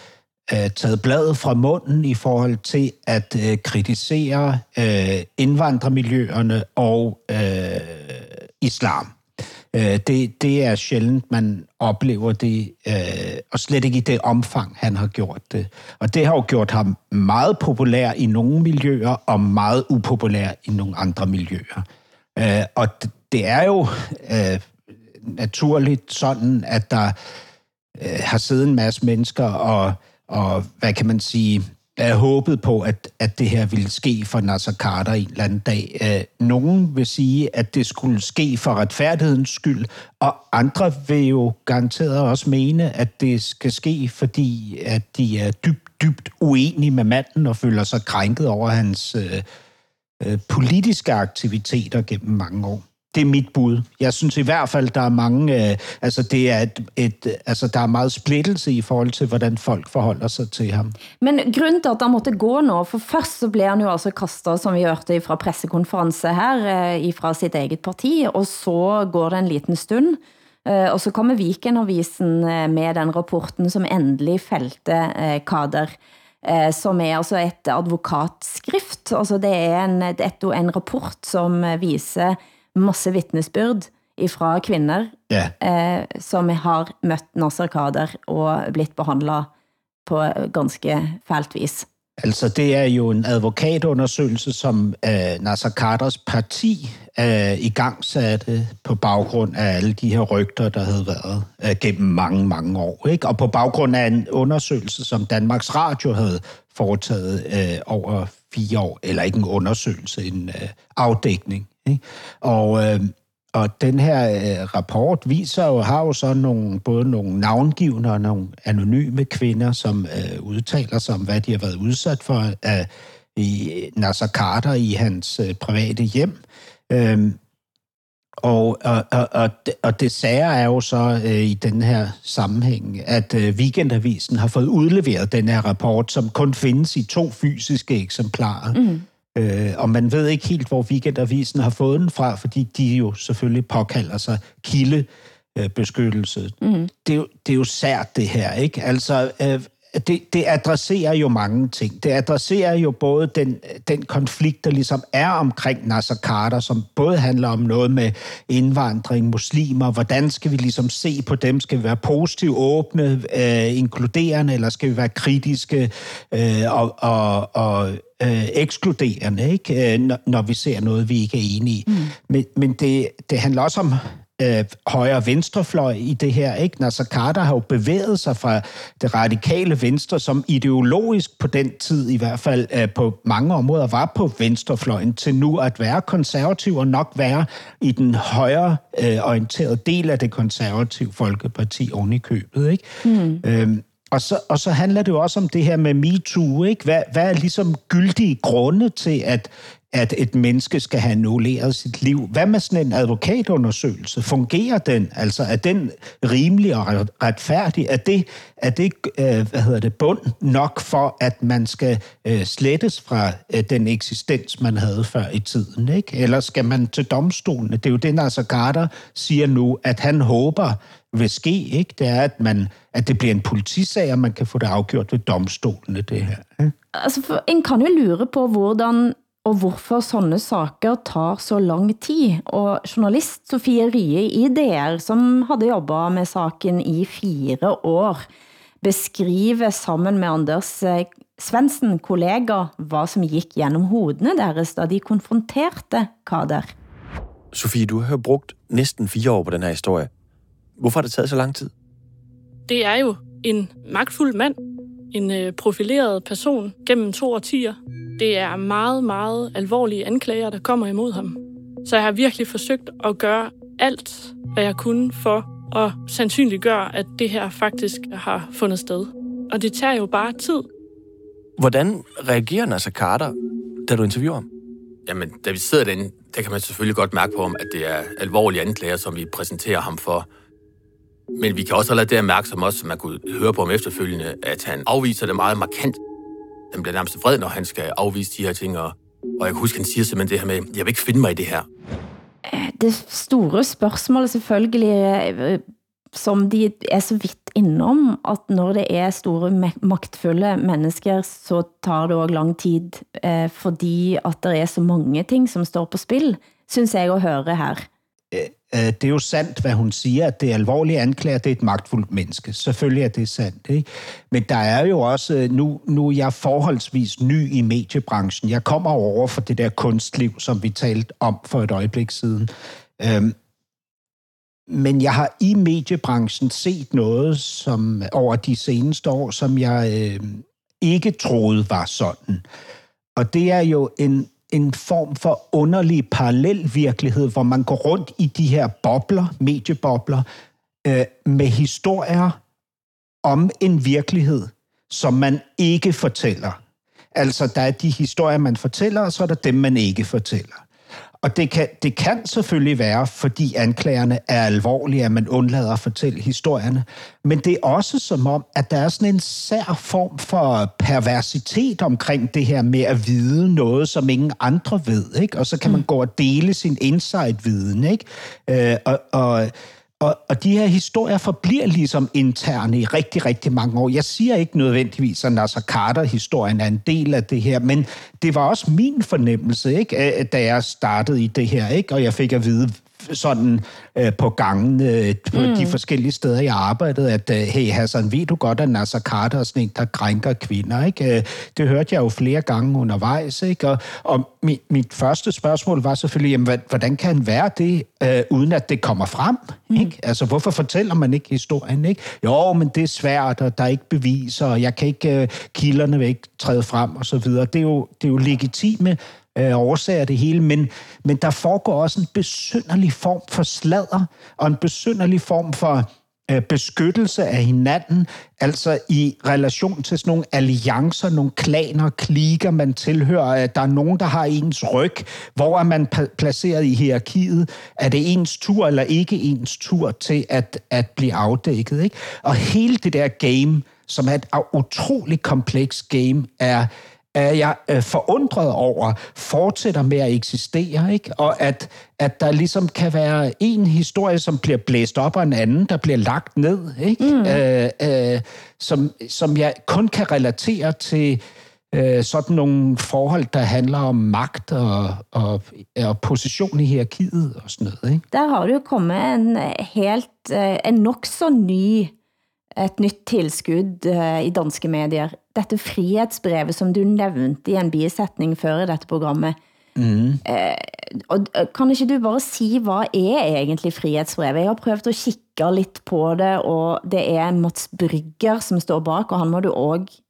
øh, taget bladet fra munden i forhold til at øh, kritisere øh, indvandrermiljøerne og øh, islam. Øh, det, det er sjældent, man oplever det, øh, og slet ikke i det omfang, han har gjort det. Og det har jo gjort ham meget populær i nogle miljøer, og meget upopulær i nogle andre miljøer. Øh, og det, det er jo øh, naturligt sådan, at der øh, har siddet en masse mennesker og, og hvad kan man sige, er håbet på, at, at det her ville ske for Nasser Carter en eller anden dag. Øh, nogen vil sige, at det skulle ske for retfærdighedens skyld, og andre vil jo garanteret også mene, at det skal ske, fordi at de er dybt, dybt uenige med manden og føler sig krænket over hans øh, øh, politiske aktiviteter gennem mange år det er mit bud. Jeg synes i hvert fald, der er mange, øh, altså det er et, et, altså der er meget splittelse i forhold til, hvordan folk forholder sig til ham. Men grunden til, at han måtte gå nu, for først så blev han jo altså kastet, som vi hørte fra pressekonference her, øh, fra sitt eget parti, og så går det en liten stund, øh, og så kommer Vikenavisen øh, med den rapporten, som endelig fældte øh, Kader øh, som er altså et advokatskrift. Altså det er en, et, en rapport, som øh, viser masse vittnesbyrd ifra kvinder, ja. eh, som har mødt Nasser Kader og blitt behandlet på ganske fælt vis. Altså, det er jo en advokatundersøgelse, som uh, Nasser Carters parti uh, i gang satte på baggrund af alle de her rygter, der havde været uh, gennem mange, mange år. Ikke? Og på baggrund af en undersøgelse, som Danmarks Radio havde foretaget uh, over fire år, eller ikke en undersøgelse, en øh, afdækning. Ikke? Og, øh, og den her øh, rapport viser jo, har jo så nogle, både nogle navngivende og nogle anonyme kvinder, som øh, udtaler sig om, hvad de har været udsat for af i Nasser Carter i hans øh, private hjem. Øh, og, og, og, og, og det sager er jo så øh, i den her sammenhæng, at øh, Weekendavisen har fået udleveret den her rapport, som kun findes i to fysiske eksemplarer. Mm. Øh, og man ved ikke helt, hvor Weekendavisen har fået den fra, fordi de jo selvfølgelig påkalder sig kildebeskyttelse. Mm. Det, er jo, det er jo sært, det her, ikke? Altså, øh, det, det adresserer jo mange ting. Det adresserer jo både den, den konflikt, der ligesom er omkring Nasser Carter, som både handler om noget med indvandring, muslimer, hvordan skal vi ligesom se på dem? Skal vi være positivt åbne, øh, inkluderende, eller skal vi være kritiske øh, og, og, og øh, ekskluderende, ikke? Øh, når, når vi ser noget, vi ikke er enige i. Mm. Men, men det, det handler også om øh, højre venstrefløj i det her. Ikke? Nasser Carter har jo bevæget sig fra det radikale venstre, som ideologisk på den tid i hvert fald øh, på mange områder var på venstrefløjen, til nu at være konservativ og nok være i den højre øh, orienterede del af det konservative folkeparti oven i købet. Ikke? Mm. Øhm, og så, og så handler det jo også om det her med MeToo. Ikke? Hvad, hvad er ligesom gyldige grunde til, at at et menneske skal have annulleret sit liv. Hvad med sådan en advokatundersøgelse? Fungerer den? Altså, er den rimelig og retfærdig? Er det, er det øh, hvad hedder det, bund nok for, at man skal øh, slettes fra øh, den eksistens, man havde før i tiden? Ikke? Eller skal man til domstolene? Det er jo det, Nasser Carter siger nu, at han håber vil ske, ikke? det er, at, man, at det bliver en politisag, og man kan få det afgjort ved domstolene, det her. Ikke? Altså, for en kan jo lure på, hvordan og hvorfor sånne saker tar så lang tid. Og journalist Sofie Rie i DR, som havde jobbet med saken i fire år, beskriver sammen med Anders eh, Svendsen, kollega, hvad som gik gennem hodene deres, da de konfronterte Kader. Sofie, du har brugt næsten fire år på den her historie. Hvorfor har det taget så lang tid? Det er jo en magtfuld mand, en øh, profileret person gennem to årtier, det er meget, meget alvorlige anklager, der kommer imod ham. Så jeg har virkelig forsøgt at gøre alt, hvad jeg kunne for at sandsynliggøre, at det her faktisk har fundet sted. Og det tager jo bare tid. Hvordan reagerer Nasser Carter, da du interviewer ham? Jamen, da vi sidder derinde, der kan man selvfølgelig godt mærke på ham, at det er alvorlige anklager, som vi præsenterer ham for. Men vi kan også allerede der mærke, som også man kunne høre på ham efterfølgende, at han afviser det meget markant han bliver nærmest vred, når han skal afvise de her ting, og, og jeg kan huske, han siger simpelthen det her med, jeg vil ikke finde mig i det her. Eh, det store spørgsmål selvfølgelig, eh, som de er så vidt innom, at når det er store magtfulle mennesker, så tar det også lang tid, eh, fordi at der er så mange ting, som står på spil, synes jeg at høre her. Øh, øh, det er jo sandt, hvad hun siger, at det er alvorlige anklager, det er et magtfuldt menneske. Selvfølgelig er det sandt. Ikke? Men der er jo også, øh, nu, nu er jeg forholdsvis ny i mediebranchen. Jeg kommer over for det der kunstliv, som vi talte om for et øjeblik siden. Øhm, men jeg har i mediebranchen set noget som over de seneste år, som jeg øh, ikke troede var sådan. Og det er jo en en form for underlig parallel virkelighed, hvor man går rundt i de her bobler, mediebobler, øh, med historier om en virkelighed, som man ikke fortæller. Altså, der er de historier, man fortæller, og så er der dem, man ikke fortæller. Og det kan, det kan selvfølgelig være, fordi anklagerne er alvorlige, at man undlader at fortælle historierne. Men det er også som om, at der er sådan en sær form for perversitet omkring det her med at vide noget, som ingen andre ved. Ikke? Og så kan man mm. gå og dele sin insight-viden. Ikke? Øh, og, og og, og de her historier forbliver ligesom interne i rigtig, rigtig mange år. Jeg siger ikke nødvendigvis, at Nasser Carter-historien er en del af det her, men det var også min fornemmelse, ikke, da jeg startede i det her, ikke? og jeg fik at vide, sådan øh, på gangen øh, på mm. de forskellige steder, jeg arbejdede, at øh, hey Hassan, ved du godt, at Nasser Carter er sådan en, der krænker kvinder, ikke? Øh, det hørte jeg jo flere gange undervejs, ikke? Og, og mit, mit første spørgsmål var selvfølgelig, jamen, hvordan kan han være det, øh, uden at det kommer frem? Mm. Ikke? Altså, hvorfor fortæller man ikke historien, ikke? Jo, men det er svært, og der er ikke beviser, og jeg kan ikke, øh, kilderne vil ikke træde frem, og så videre. Det er jo, det er jo legitime øh, årsager det hele, men, men der foregår også en besynderlig form for sladder, og en besynderlig form for øh, beskyttelse af hinanden, altså i relation til sådan nogle alliancer, nogle klaner, klikker, man tilhører, at der er nogen, der har ens ryg. Hvor er man placeret i hierarkiet? Er det ens tur eller ikke ens tur til at, at blive afdækket? Ikke? Og hele det der game, som er et utroligt kompleks game, er er jeg øh, forundret over, fortsætter med at eksistere, ikke? og at, at der ligesom kan være en historie, som bliver blæst op, og en anden, der bliver lagt ned, ikke? Mm. Øh, øh, som, som jeg kun kan relatere til øh, sådan nogle forhold, der handler om magt og, og, og position i hierarkiet og sådan noget. Ikke? Der har jo kommet en helt, øh, en nok så ny et nyt tilskud uh, i danske medier. Dette frihetsbrevet, som du nævnte i en bisætning før i dette programmet. Mm. Uh, og kan ikke du bare sige, hvad er egentlig frihetsbrevet? Jeg har prøvet at kigge lidt på det, og det er Mats Brygger, som står bak, og han må du også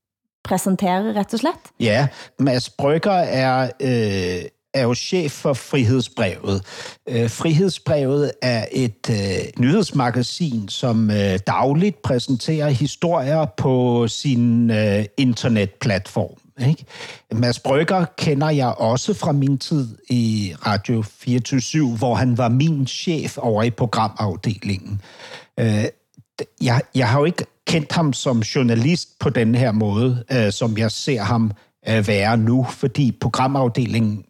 præsentere, rett og slett? Ja, Mads Brygger er øh, er jo chef for Frihedsbrevet. Øh, Frihedsbrevet er et øh, nyhedsmagasin, som øh, dagligt præsenterer historier på sin øh, internetplatform. Ikke? Mads Brygger kender jeg også fra min tid i Radio 24 hvor han var min chef over i programafdelingen. Øh, jeg, jeg har jo ikke kendt ham som journalist på den her måde, øh, som jeg ser ham øh, være nu, fordi programafdelingen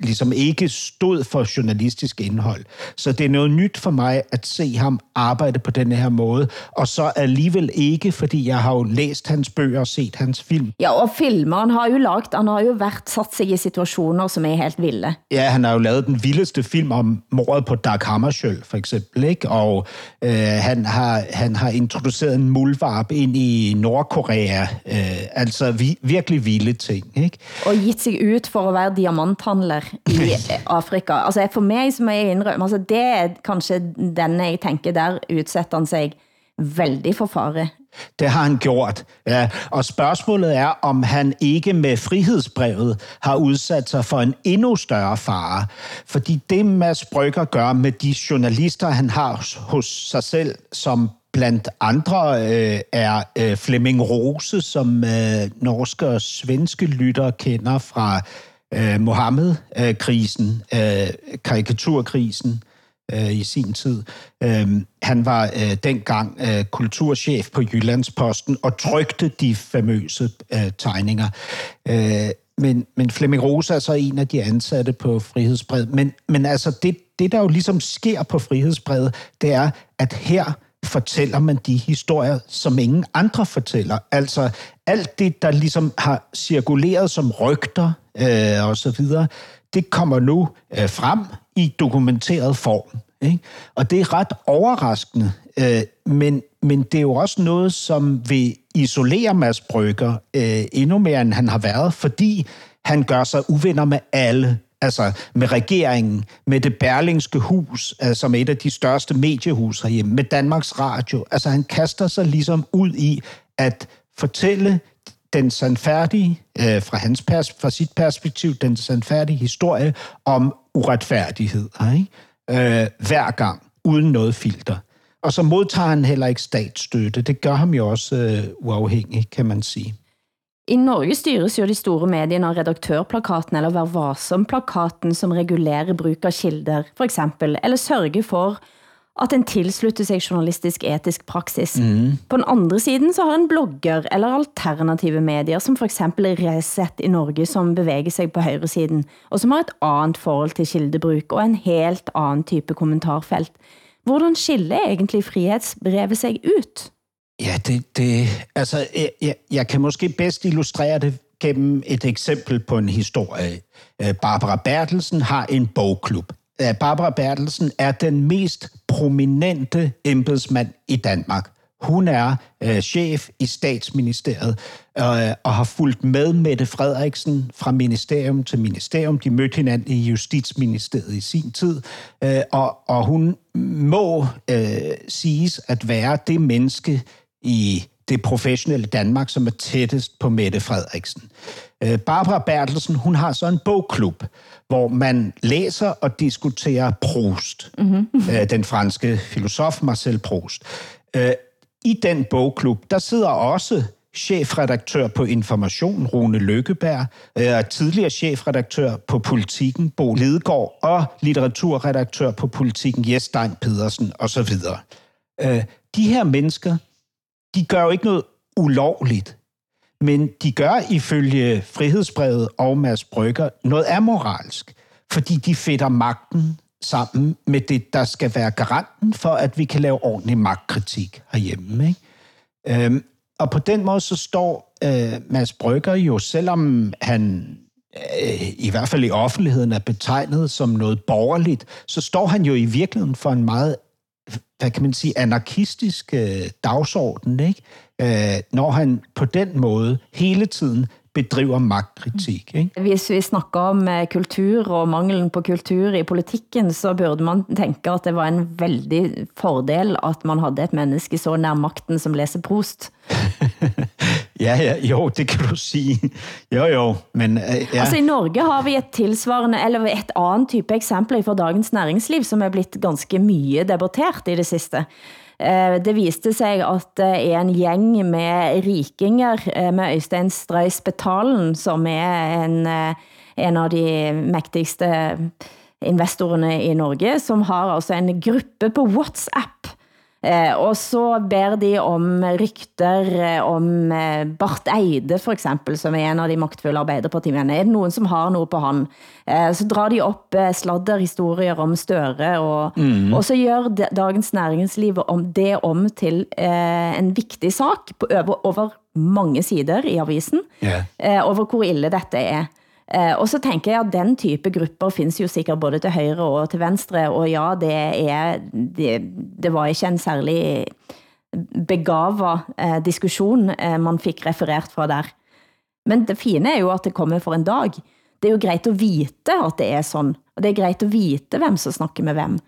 ligesom ikke stod for journalistisk indhold. Så det er noget nyt for mig at se ham arbejde på den her måde, og så alligevel ikke, fordi jeg har jo læst hans bøger og set hans film. Ja, og filmer han har jo lagt, han har jo været sat sig i situationer, som er helt vilde. Ja, han har jo lavet den vildeste film om mordet på Dag Hammarskjöld, for eksempel, ikke? og øh, han, har, han har introduceret en muldvarp ind i Nordkorea, øh, altså vi, virkelig vilde ting. Ikke? Og givet sig ud for at være diamanthandler i <laughs> Afrika. Altså for mig, som jeg indrømmer, altså det er kanskje den jeg tænker, der udsætter han sig vældig for fare. Det har han gjort, ja. Og spørgsmålet er, om han ikke med frihedsbrevet har udsat sig for en endnu større fare. Fordi det Mads Brygger gør med de journalister, han har hos sig selv, som blandt andre øh, er øh, Flemming Rose, som øh, norske og svenske lytter kender fra øh, Mohammed-krisen, øh, karikaturkrisen øh, i sin tid. Øh, han var øh, dengang øh, kulturchef på Jyllandsposten og trykte de famøse øh, tegninger. Øh, men, men Flemming Rosa er så en af de ansatte på Frihedsbred. Men, men altså, det, det der jo ligesom sker på Frihedsbred, det er, at her fortæller man de historier, som ingen andre fortæller. Altså alt det, der ligesom har cirkuleret som rygter øh, og så videre, det kommer nu øh, frem i dokumenteret form. Ikke? Og det er ret overraskende, øh, men, men det er jo også noget, som vil isolere Mads Brygger øh, endnu mere, end han har været, fordi han gør sig uvenner med alle altså med regeringen, med det Berlingske Hus, altså som et af de største mediehus herhjemme, med Danmarks Radio. Altså han kaster sig ligesom ud i at fortælle den sandfærdige, øh, fra, hans pers- fra sit perspektiv, den sandfærdige historie om uretfærdighed, ikke? Øh, hver gang, uden noget filter. Og så modtager han heller ikke statsstøtte. Det gør ham jo også øh, uafhængig, kan man sige. I Norge styres jo de store medierne av redaktørplakaten eller Vær varsom-plakaten, som regulerer bruk av kilder, for eksempel, eller sørger for at den tilslutter sig journalistisk etisk praksis. Mm. På den andre siden så har en blogger eller alternative medier, som for eksempel Reset i Norge, som bevæger sig på højresiden, og som har et andet forhold til kildebruk og en helt anden type kommentarfelt. Hvordan skiller egentlig frihetsbrevet sig ut? Ja, det, det, altså, jeg, jeg kan måske bedst illustrere det gennem et eksempel på en historie. Øh, Barbara Bertelsen har en bogklub. Øh, Barbara Bertelsen er den mest prominente embedsmand i Danmark. Hun er øh, chef i statsministeriet øh, og har fulgt med Mette Frederiksen fra ministerium til ministerium. De mødte hinanden i Justitsministeriet i sin tid, øh, og, og hun må øh, siges at være det menneske i det professionelle Danmark, som er tættest på Mette Frederiksen. Øh, Barbara Bertelsen, hun har så en bogklub, hvor man læser og diskuterer Proust, mm-hmm. den franske filosof Marcel Proust. Øh, I den bogklub, der sidder også chefredaktør på Information, Rune Lykkeberg, og tidligere chefredaktør på Politiken, Bo Lidegaard, og litteraturredaktør på Politiken, Jes Stein Pedersen osv. De her mennesker, de gør jo ikke noget ulovligt, men de gør ifølge Frihedsbrevet og Mads Brygger noget amoralsk, fordi de fætter magten sammen med det, der skal være garanten for, at vi kan lave ordentlig magtkritik herhjemme. Ikke? Øhm, og på den måde så står øh, Mads Brygger jo, selvom han øh, i hvert fald i offentligheden er betegnet som noget borgerligt, så står han jo i virkeligheden for en meget hvad kan man sige, anarkistisk øh, dagsorden, ikke? Øh, når han på den måde hele tiden bedriver magtkritik. Ikke? Hvis vi snakker om eh, kultur og mangelen på kultur i politikken, så burde man tænke, at det var en veldig fordel, at man havde et menneske så nær magten som læser Proust. <laughs> Ja, ja, jo, det kan du sige. Jo, jo, men... Øh, ja. Altså i Norge har vi et tilsvarende, eller et andet type eksempel fra Dagens Næringsliv, som er blevet ganske mye debattert i det sidste. Eh, det viste sig, at det en gæng med rikinger eh, med Øystein Strøys Betalen, som er en, eh, en av de mægtigste investorerne i Norge, som har altså en gruppe på WhatsApp, Eh, og så ber de om rykter eh, om eh, Bart Eide, for eksempel, som er en av de magtfulle arbeiderpartimennene. Er det nogen, som har noget på han? Eh, så drar de op eh, sladderhistorier om Støre, og, mm. og så gør Dagens Næringsliv om det om til eh, en vigtig sak på, over, over mange sider i avisen, yeah. eh, over hvor ille dette er. Eh, og så tænker jeg, at den type grupper findes jo sikkert både til højre og til venstre, og ja, det, er, det, det var ikke en særlig begavet eh, diskussion, eh, man fik refereret fra der. Men det fine er jo, at det kommer for en dag. Det er jo grejt at vite, at det er sådan. Og det er grejt at vite, hvem som snakker med hvem.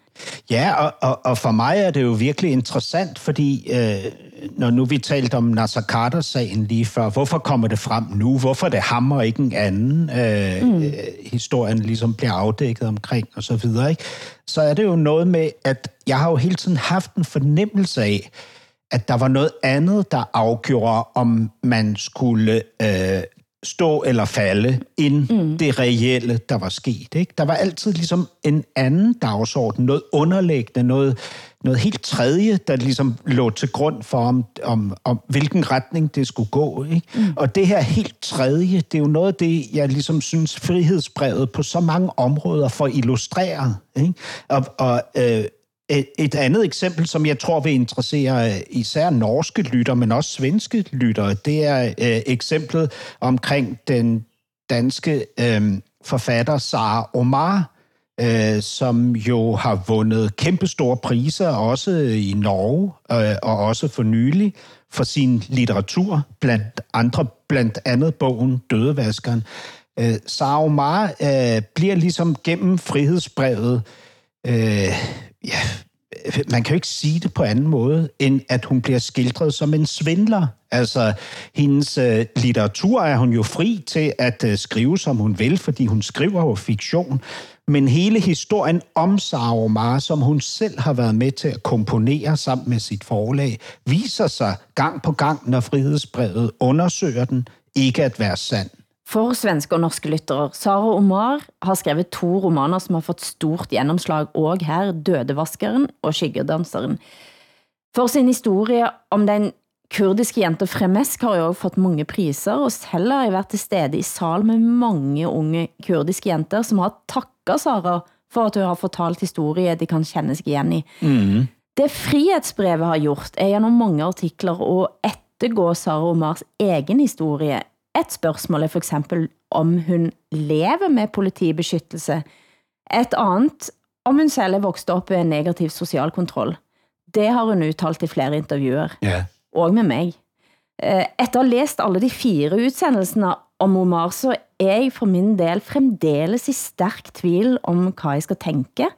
Ja, og, og, og for mig er det jo virkelig interessant, fordi øh, når nu vi talte om Nasser Carter-sagen lige før, hvorfor kommer det frem nu? Hvorfor det hammer ikke en anden? Øh, mm. Historien ligesom bliver afdækket omkring og så videre. Ikke? Så er det jo noget med, at jeg har jo hele tiden haft en fornemmelse af, at der var noget andet, der afgjorde, om man skulle øh, stå eller falde, end mm. det reelle, der var sket. Ikke? Der var altid ligesom en anden dagsorden, noget underlæggende, noget, noget helt tredje, der ligesom lå til grund for, om, om, om hvilken retning det skulle gå. Ikke? Mm. Og det her helt tredje, det er jo noget af det, jeg ligesom synes, frihedsbrevet på så mange områder får illustreret. Ikke? Og, og øh, et andet eksempel, som jeg tror vil interessere især norske lytter, men også svenske lytter, det er øh, eksemplet omkring den danske øh, forfatter Sara Omar, øh, som jo har vundet kæmpe store priser, også i Norge øh, og også for nylig, for sin litteratur, blandt andre, blandt andet bogen Dødevaskeren. Øh, Sara Omar øh, bliver ligesom gennem frihedsbrevet øh, ja, man kan jo ikke sige det på anden måde, end at hun bliver skildret som en svindler. Altså, hendes øh, litteratur er hun jo fri til at øh, skrive, som hun vil, fordi hun skriver jo fiktion. Men hele historien om Omar, som hun selv har været med til at komponere sammen med sit forlag, viser sig gang på gang, når frihedsbrevet undersøger den, ikke at være sand. For svenske og norske lyttere, Sara Omar har skrevet to romaner, som har fået stort gennemslag, og her Dødevaskeren og Skyggedanseren. For sin historie om den kurdiske jente Fremesk har jo fått mange priser, og selv har jeg været til stede i sal med mange unge kurdiske jenter, som har takket Sara for at hun har fortalt historie, de kan kende sig igen i. Mm. Det frihetsbrevet har gjort, er gjennom mange artikler og ettergå Sara Omars egen historie, et spørgsmål er for eksempel, om hun lever med politibeskyttelse. Et andet, om hun selv er vokset op med negativ social kontroll. Det har hun uttalt i flere intervjuer, Ja. Og med mig. Eh, Efter at have læst alle de fire udsendelsene om Omar, så er jeg for min del fremdeles i stærk tvil om, hvad jeg skal tænke.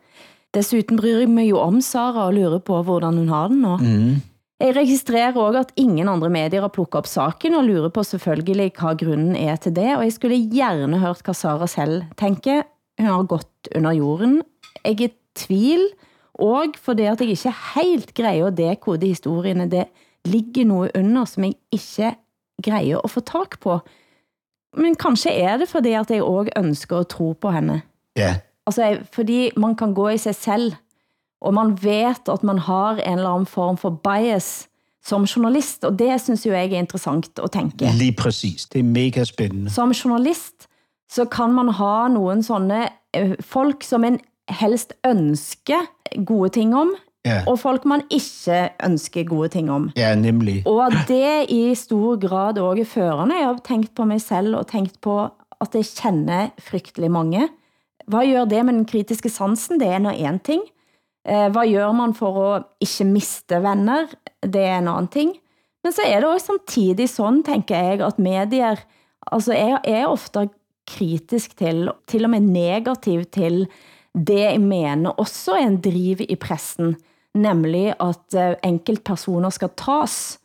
Desuden bryr jeg mig jo om Sara og lurer på, hvordan hun har den nå. Mm. Jeg registrerer også, at ingen andre medier har plukket op saken, og lurer på selvfølgelig, hvad grunden er til det, og jeg skulle gerne hørt, hvad Sara selv tænker. Hun har gått under jorden. Jeg er i tvil, og fordi at jeg ikke helt greier at dekode historiene, det ligger noget under, som jeg ikke greier at få tak på. Men kanskje er det fordi, at jeg også ønsker at tro på henne. Ja. Altså, fordi man kan gå i sig selv, og man vet at man har en eller anden form for bias som journalist, og det synes jo jeg er interessant at tænke. Lige præcis. Det er mega spændende. Som journalist, så kan man ha nogle sånne eh, folk, som en helst ønsker gode ting om, Ja. og folk man ikke ønsker gode ting om. Ja, nemlig. Og det i stor grad også er førende. Jeg har tænkt på mig selv og tænkt på, at jeg kender frygtelig mange. Hvad gør det med den kritiske sansen? Det er noget en ting. Eh, Hvad gør man for at ikke miste venner? Det er en anden ting. Men så er det også samtidig sådan, tænker jeg, at medier, altså jeg er ofte kritisk til, til og med negativ til det jeg mener også er en driv i pressen, nemlig at eh, enkeltpersoner skal tas.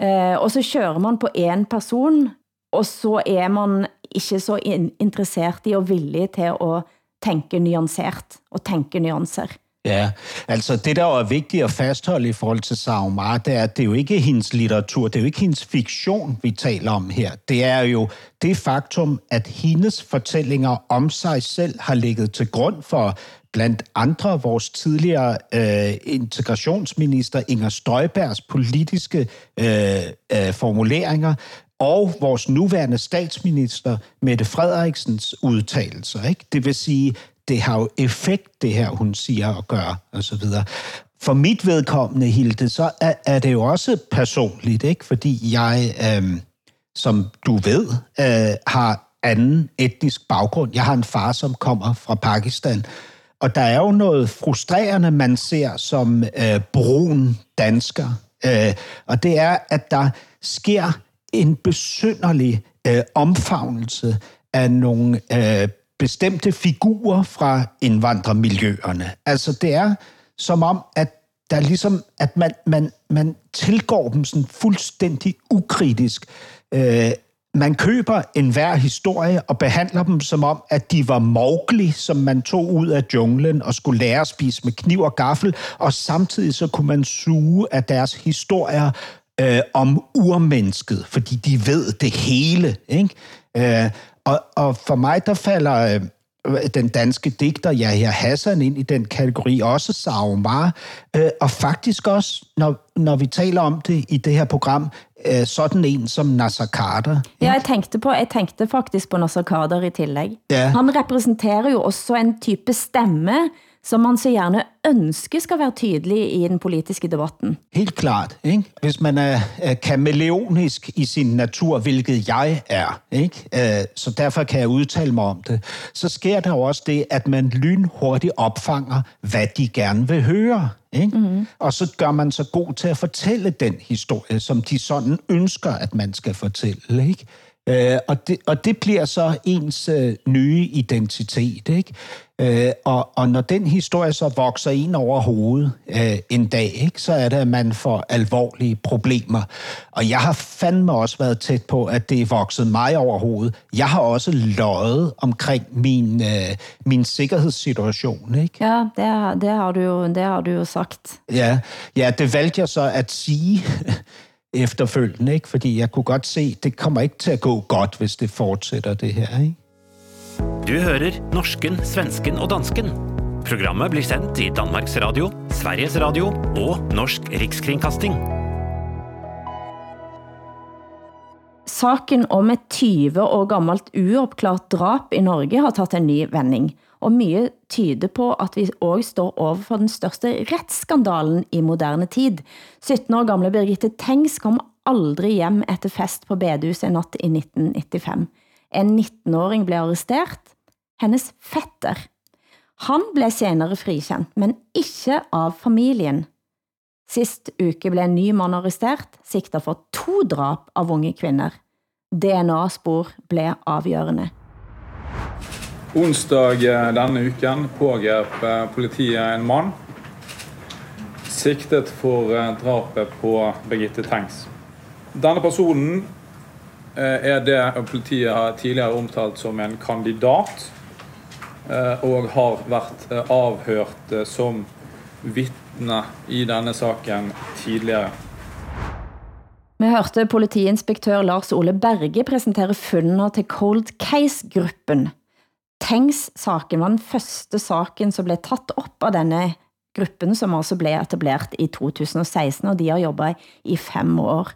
Eh, og så kører man på en person, og så er man ikke så interesseret i og villig til at tænke nuanceret og tænke nuancer. Ja, altså det, der er vigtigt at fastholde i forhold til Saumar, det er, at det er jo ikke hendes litteratur, det er jo ikke hendes fiktion, vi taler om her. Det er jo det faktum, at hendes fortællinger om sig selv har ligget til grund for blandt andre vores tidligere øh, integrationsminister Inger Støjbergs politiske øh, øh, formuleringer, og vores nuværende statsminister Mette Frederiksens udtalelser. Ikke? Det vil sige, det har jo effekt, det her, hun siger og gør, osv. så. For mit vedkommende, Hilde, så er, er det jo også personligt, ikke? fordi jeg, øh, som du ved, øh, har anden etnisk baggrund. Jeg har en far, som kommer fra Pakistan, og der er jo noget frustrerende, man ser som øh, brun dansker, øh, og det er, at der sker en besynderlig øh, omfavnelse af nogle øh, bestemte figurer fra indvandrermiljøerne. Altså det er som om, at der ligesom, at man, man, man tilgår dem sådan fuldstændig ukritisk. Øh, man køber enhver historie og behandler dem som om, at de var Mowgli, som man tog ud af junglen og skulle lære at spise med kniv og gaffel, og samtidig så kunne man suge af deres historier øh, om urmennesket, fordi de ved det hele. Ikke? Øh, og, og for mig, der falder øh, den danske digter Yahya Hassan ind i den kategori, også Saumar, øh, og faktisk også, når, når vi taler om det i det her program, sådan en som Nasser Carter. Ja, jeg tænkte, på, jeg tænkte faktisk på Nasser Kader i tillæg. Ja. Han repræsenterer jo også en type stemme, som man så gerne ønsker skal være tydelig i den politiske debatten. Helt klart. Ikke? Hvis man er, kameleonisk i sin natur, hvilket jeg er, ikke? Øh, så derfor kan jeg udtale mig om det, så sker der jo også det, at man lynhurtigt opfanger, hvad de gerne vil høre. Ikke? Mm. Og så gør man så god til at fortælle den historie, som de sådan ønsker, at man skal fortælle. Ikke? Øh, og, det, og det bliver så ens øh, nye identitet. Ikke? Øh, og, og når den historie så vokser ind over hovedet øh, en dag, ikke, så er det, at man får alvorlige problemer. Og jeg har fandme også været tæt på, at det er vokset mig over hovedet. Jeg har også løjet omkring min, øh, min sikkerhedssituation. Ikke? Ja, det, har- det, har du jo, det har du jo sagt. Ja, ja, det valgte jeg så at sige efterfølgende, ikke? fordi jeg kunne godt se, det kommer ikke til at gå godt, hvis det fortsætter det her. Ikke? Du hører norsken, svensken og dansken. Programmet blir sendt i Danmarks Radio, Sveriges Radio og Norsk Rikskringkasting. Saken om et 20 år gammelt uopklart drap i Norge har taget en ny vending, og mye tyder på at vi også står overfor den største retsskandalen i moderne tid. 17 år gamle Birgitte Tengs kom aldrig hjem efter fest på bedehus en natt i 1995. En 19-åring blev arresteret, Hennes fetter Han blev senere frikendt, men ikke av familien. Sist uke blev en ny mand arresteret, sigtet for to drap av unge kvinder. DNA-spor blev afgørende. Onsdag denne uken pågrep eh, politiet en mann siktet for eh, drapet på Birgitte Tengs. Denne personen eh, er det politiet har tidligere omtalt som en kandidat, og har vært avhørt som vittne i denne saken tidligere. Vi hørte politiinspektør Lars Ole Berge præsentere funnene til Cold Case-gruppen. Tengs-saken var den første saken, som blev tatt op av denne gruppen, som altså også blev etableret i 2016, og de har jobbet i fem år.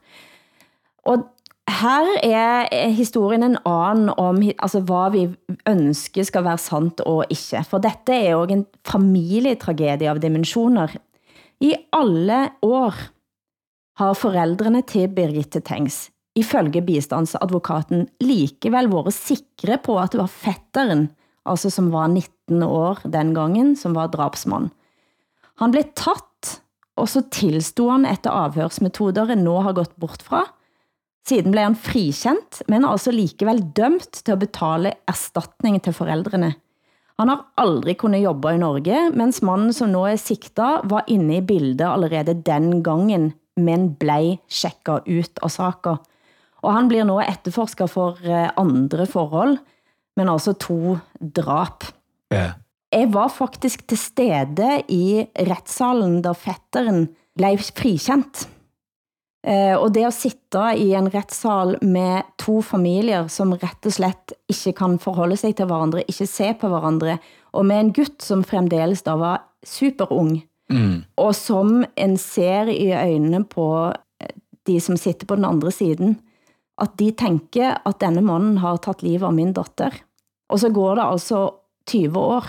Og her er historien en anden om altså, hvad vi ønsker skal være sant og ikke. For dette er jo en familietragedie av dimensioner. I alle år har forældrene til Birgitte Tengs ifølge bistandsadvokaten likevel været sikre på, at det var fetteren, altså som var 19 år den gangen, som var drabsmand. Han blev tatt, og så tilstod han efter afhørsmetoder, han nå har gått bort fra, Siden blev han frikendt, men altså likevel dømt til at betale erstatning til forældrene. Han har aldrig kunnet jobbe i Norge, mens mannen, som nu er sigtet, var inne i bildet allerede den gangen, men blev tjekket ut av saker. Og han blir nå efterforsket for eh, andre forhold, men altså to drap. Ja. Jeg var faktisk til stede i retssalen, da fetteren blev frikendt. Eh, og det at sitte i en retssal med to familier, som rett og slett ikke kan forholde sig til hverandre, ikke se på hverandre, og med en gutt, som fremdeles da var superung, mm. og som en ser i øjnene på eh, de, som sitter på den andre siden, at de tænker, at denne mannen har taget livet av min datter. Og så går det altså 20 år.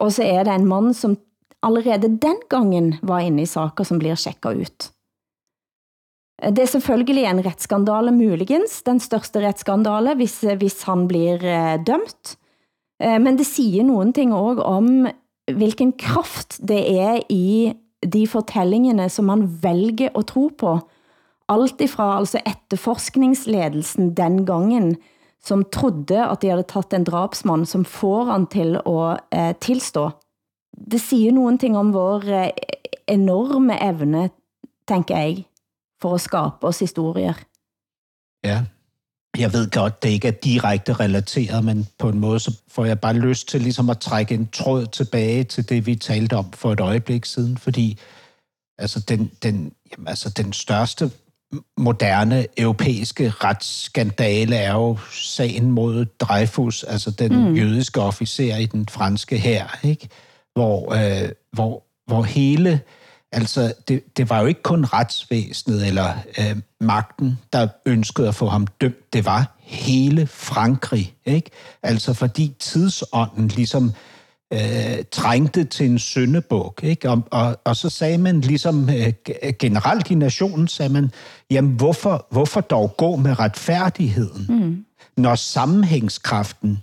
Og så er det en mand, som allerede den gangen var inne i saker, som bliver tjekket ut. Det er selvfølgelig en retsskandale muligens, den største retsskandale, hvis, hvis han blir eh, dømt. Eh, men det siger nogen ting også om, hvilken kraft det er i de fortællingene, som man vælger at tro på. Alt ifra altså etterforskningsledelsen den gangen, som trodde, at de havde taget en drabsmand, som får han til at eh, tilstå. Det siger nogen ting om vår eh, enorme evne, tænker jeg, for at skabe os historier. Ja, jeg ved godt, det ikke er direkte relateret, men på en måde så får jeg bare lyst til ligesom at trække en tråd tilbage til det, vi talte om for et øjeblik siden, fordi altså den, den, jamen, altså den største moderne europæiske retsskandale er jo sagen mod Dreyfus, altså den mm. jødiske officer i den franske her, ikke? Hvor, øh, hvor, hvor hele Altså, det, det var jo ikke kun retsvæsenet eller øh, magten, der ønskede at få ham dømt. Det var hele Frankrig, ikke? Altså, fordi tidsånden ligesom øh, trængte til en syndebuk, ikke? Og, og, og så sagde man ligesom øh, generelt i nationen, sagde man, jamen, hvorfor, hvorfor dog gå med retfærdigheden, mm. når sammenhængskraften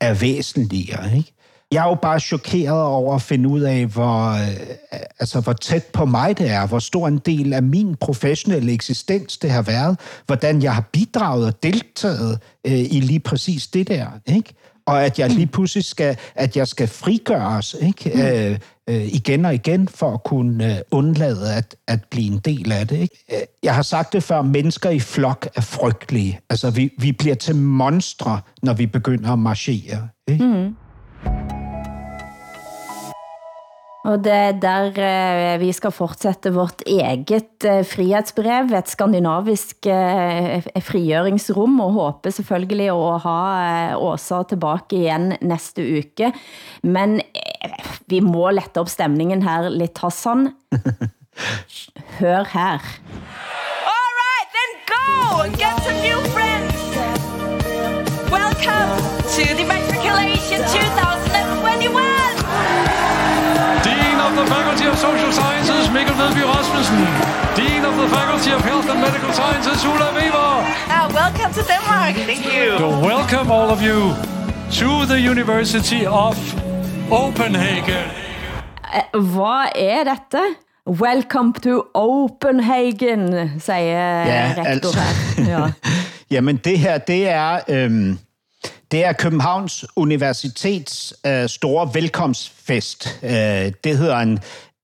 er væsentligere, ikke? Jeg er jo bare chokeret over at finde ud af, hvor, øh, altså, hvor tæt på mig det er, hvor stor en del af min professionelle eksistens det har været, hvordan jeg har bidraget og deltaget øh, i lige præcis det der, ikke? Og at jeg lige pludselig skal, at jeg skal frigøres, ikke? Mm. Øh, øh, igen og igen, for at kunne øh, undlade at, at blive en del af det, ikke? Øh, jeg har sagt det før, mennesker i flok er frygtelige. Altså, vi, vi bliver til monstre, når vi begynder at marchere, ikke? Mm. Og det er der eh, vi skal fortsætte vårt eget eh, frihetsbrev, et skandinavisk eh, frigjøringsrum, og håber selvfølgelig at ha Åsa tilbage igen næste uke. Men vi må lette op stemningen her lidt, Hassan. <laughs> Hør her. All right, then go and get some new friends. Welcome to the Faculty of Social Sciences, Mikkel Vedby Rasmussen. Dean of the Faculty of Health and Medical Sciences, Ulla Weaver. Uh, welcome to Denmark. Thank you. So welcome all of you to the University of Copenhagen. Eh, Hvad er dette? Welcome to Copenhagen, siger Ja, rektor altså. her. Ja. <laughs> Jamen det her, det er, øhm, det er Københavns Universitets øh, store velkomstfest. Øh, det hedder en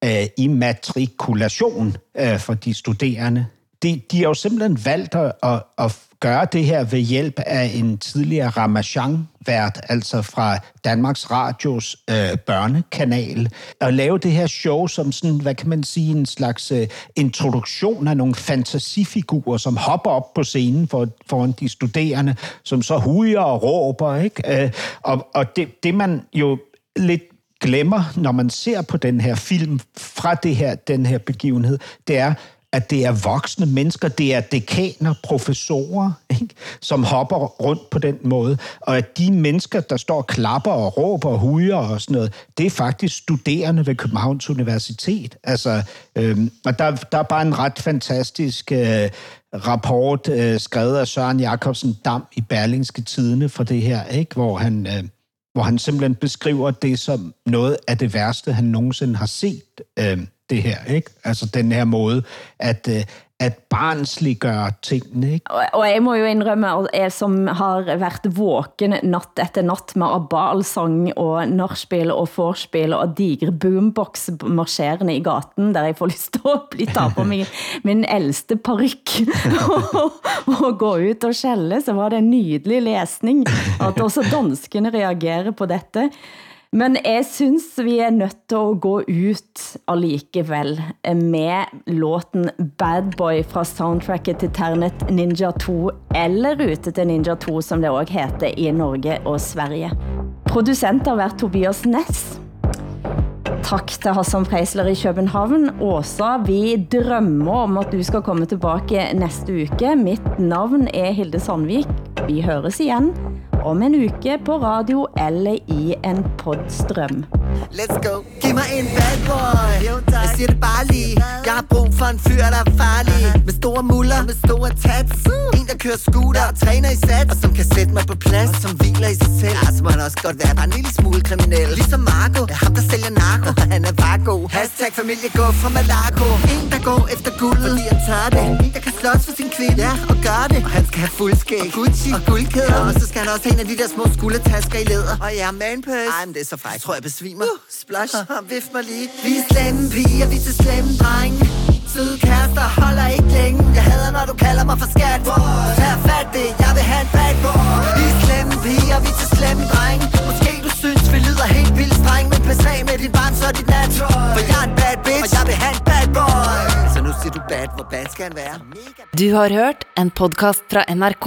øh, immatrikulation øh, for de studerende. De, de har jo simpelthen valgt at, at, at gøre det her ved hjælp af en tidligere Ramachan-vært, altså fra Danmarks Radios øh, børnekanal, og lave det her show som sådan, hvad kan man sige, en slags øh, introduktion af nogle fantasifigurer, som hopper op på scenen for, foran de studerende, som så hujer og råber, ikke? Øh, og og det, det man jo lidt glemmer, når man ser på den her film fra det her, den her begivenhed, det er, at det er voksne mennesker, det er dekaner, professorer, ikke? som hopper rundt på den måde, og at de mennesker, der står og klapper og råber og hujer og sådan noget, det er faktisk studerende ved Københavns Universitet. Altså, øhm, og der, der er bare en ret fantastisk øh, rapport øh, skrevet af Søren Jacobsen Dam i Berlingske Tidene for det her, ikke? hvor han... Øh, hvor han simpelthen beskriver det som noget af det værste, han nogensinde har set. Øh, det her. Ikke? Altså den her måde at, øh, at barnsliggøre tingene. Ikke? Og, og jeg må jo indrømme, at jeg som har været våken natt efter natt med abalsang og narspil og forspil og digre boombox marscherende i gaten, der jeg får lyst til at blive ta på min, <laughs> min ældste paryk og, og gå ut og skælde, så var det en nydelig læsning, at også danskene reagerer på dette. Men jeg synes, vi er nødt til at gå ut allikevel med låten Bad Boy fra soundtracket til Ternet Ninja 2, eller Rute til Ninja 2, som det også heter i Norge og Sverige. Producent har været Tobias Ness. Tak til Hassan Preisler i København. Åsa, vi drømmer om at du skal komme tilbage næste uke. Mitt navn er Hilde Sandvik. Vi høres igen om en uke på radio eller i en podstrøm. Let's go. Giv mig en bad boy. Jeg siger det bare lige. Jeg har brug for en fyr, der er farlig. Med store muller, med store tats. En, der kører scooter og træner i sats. Og som kan sætte mig på plads, og som hviler i sig selv. Ja, så må han også godt være bare en lille smule kriminel. Ligesom Marco, ja, ham der sælger narko. Og <laughs> han er bare god. Hashtag familie gå fra Malaco. En, der går efter guld, fordi han tager det. En, der kan slås for sin kvinde, ja, og gør det. Og han skal have fuld skæg. Og Gucci og guldkæder. Og så skal han også en af de der små skuldertasker i læder. Og ja, man purse. Ej, men det er så frækt. Jeg tror, jeg besvimer. Uh, splash. Vift mig lige. Vi er slemme piger, vi er slemme drenge. Søde kærester holder ikke længe. Jeg hader, når du kalder mig for skat. Tag fat det, jeg vil have en bad boy. Vi er slemme piger, vi er så slemme drenge. Måske du synes, vi lyder helt vildt streng. Men pas af med dit barn, så er dit nat. For jeg er en bad bitch, og jeg vil have en bad boy. Så nu siger du bad, hvor bad skal han være? Du har hørt en podcast fra NRK.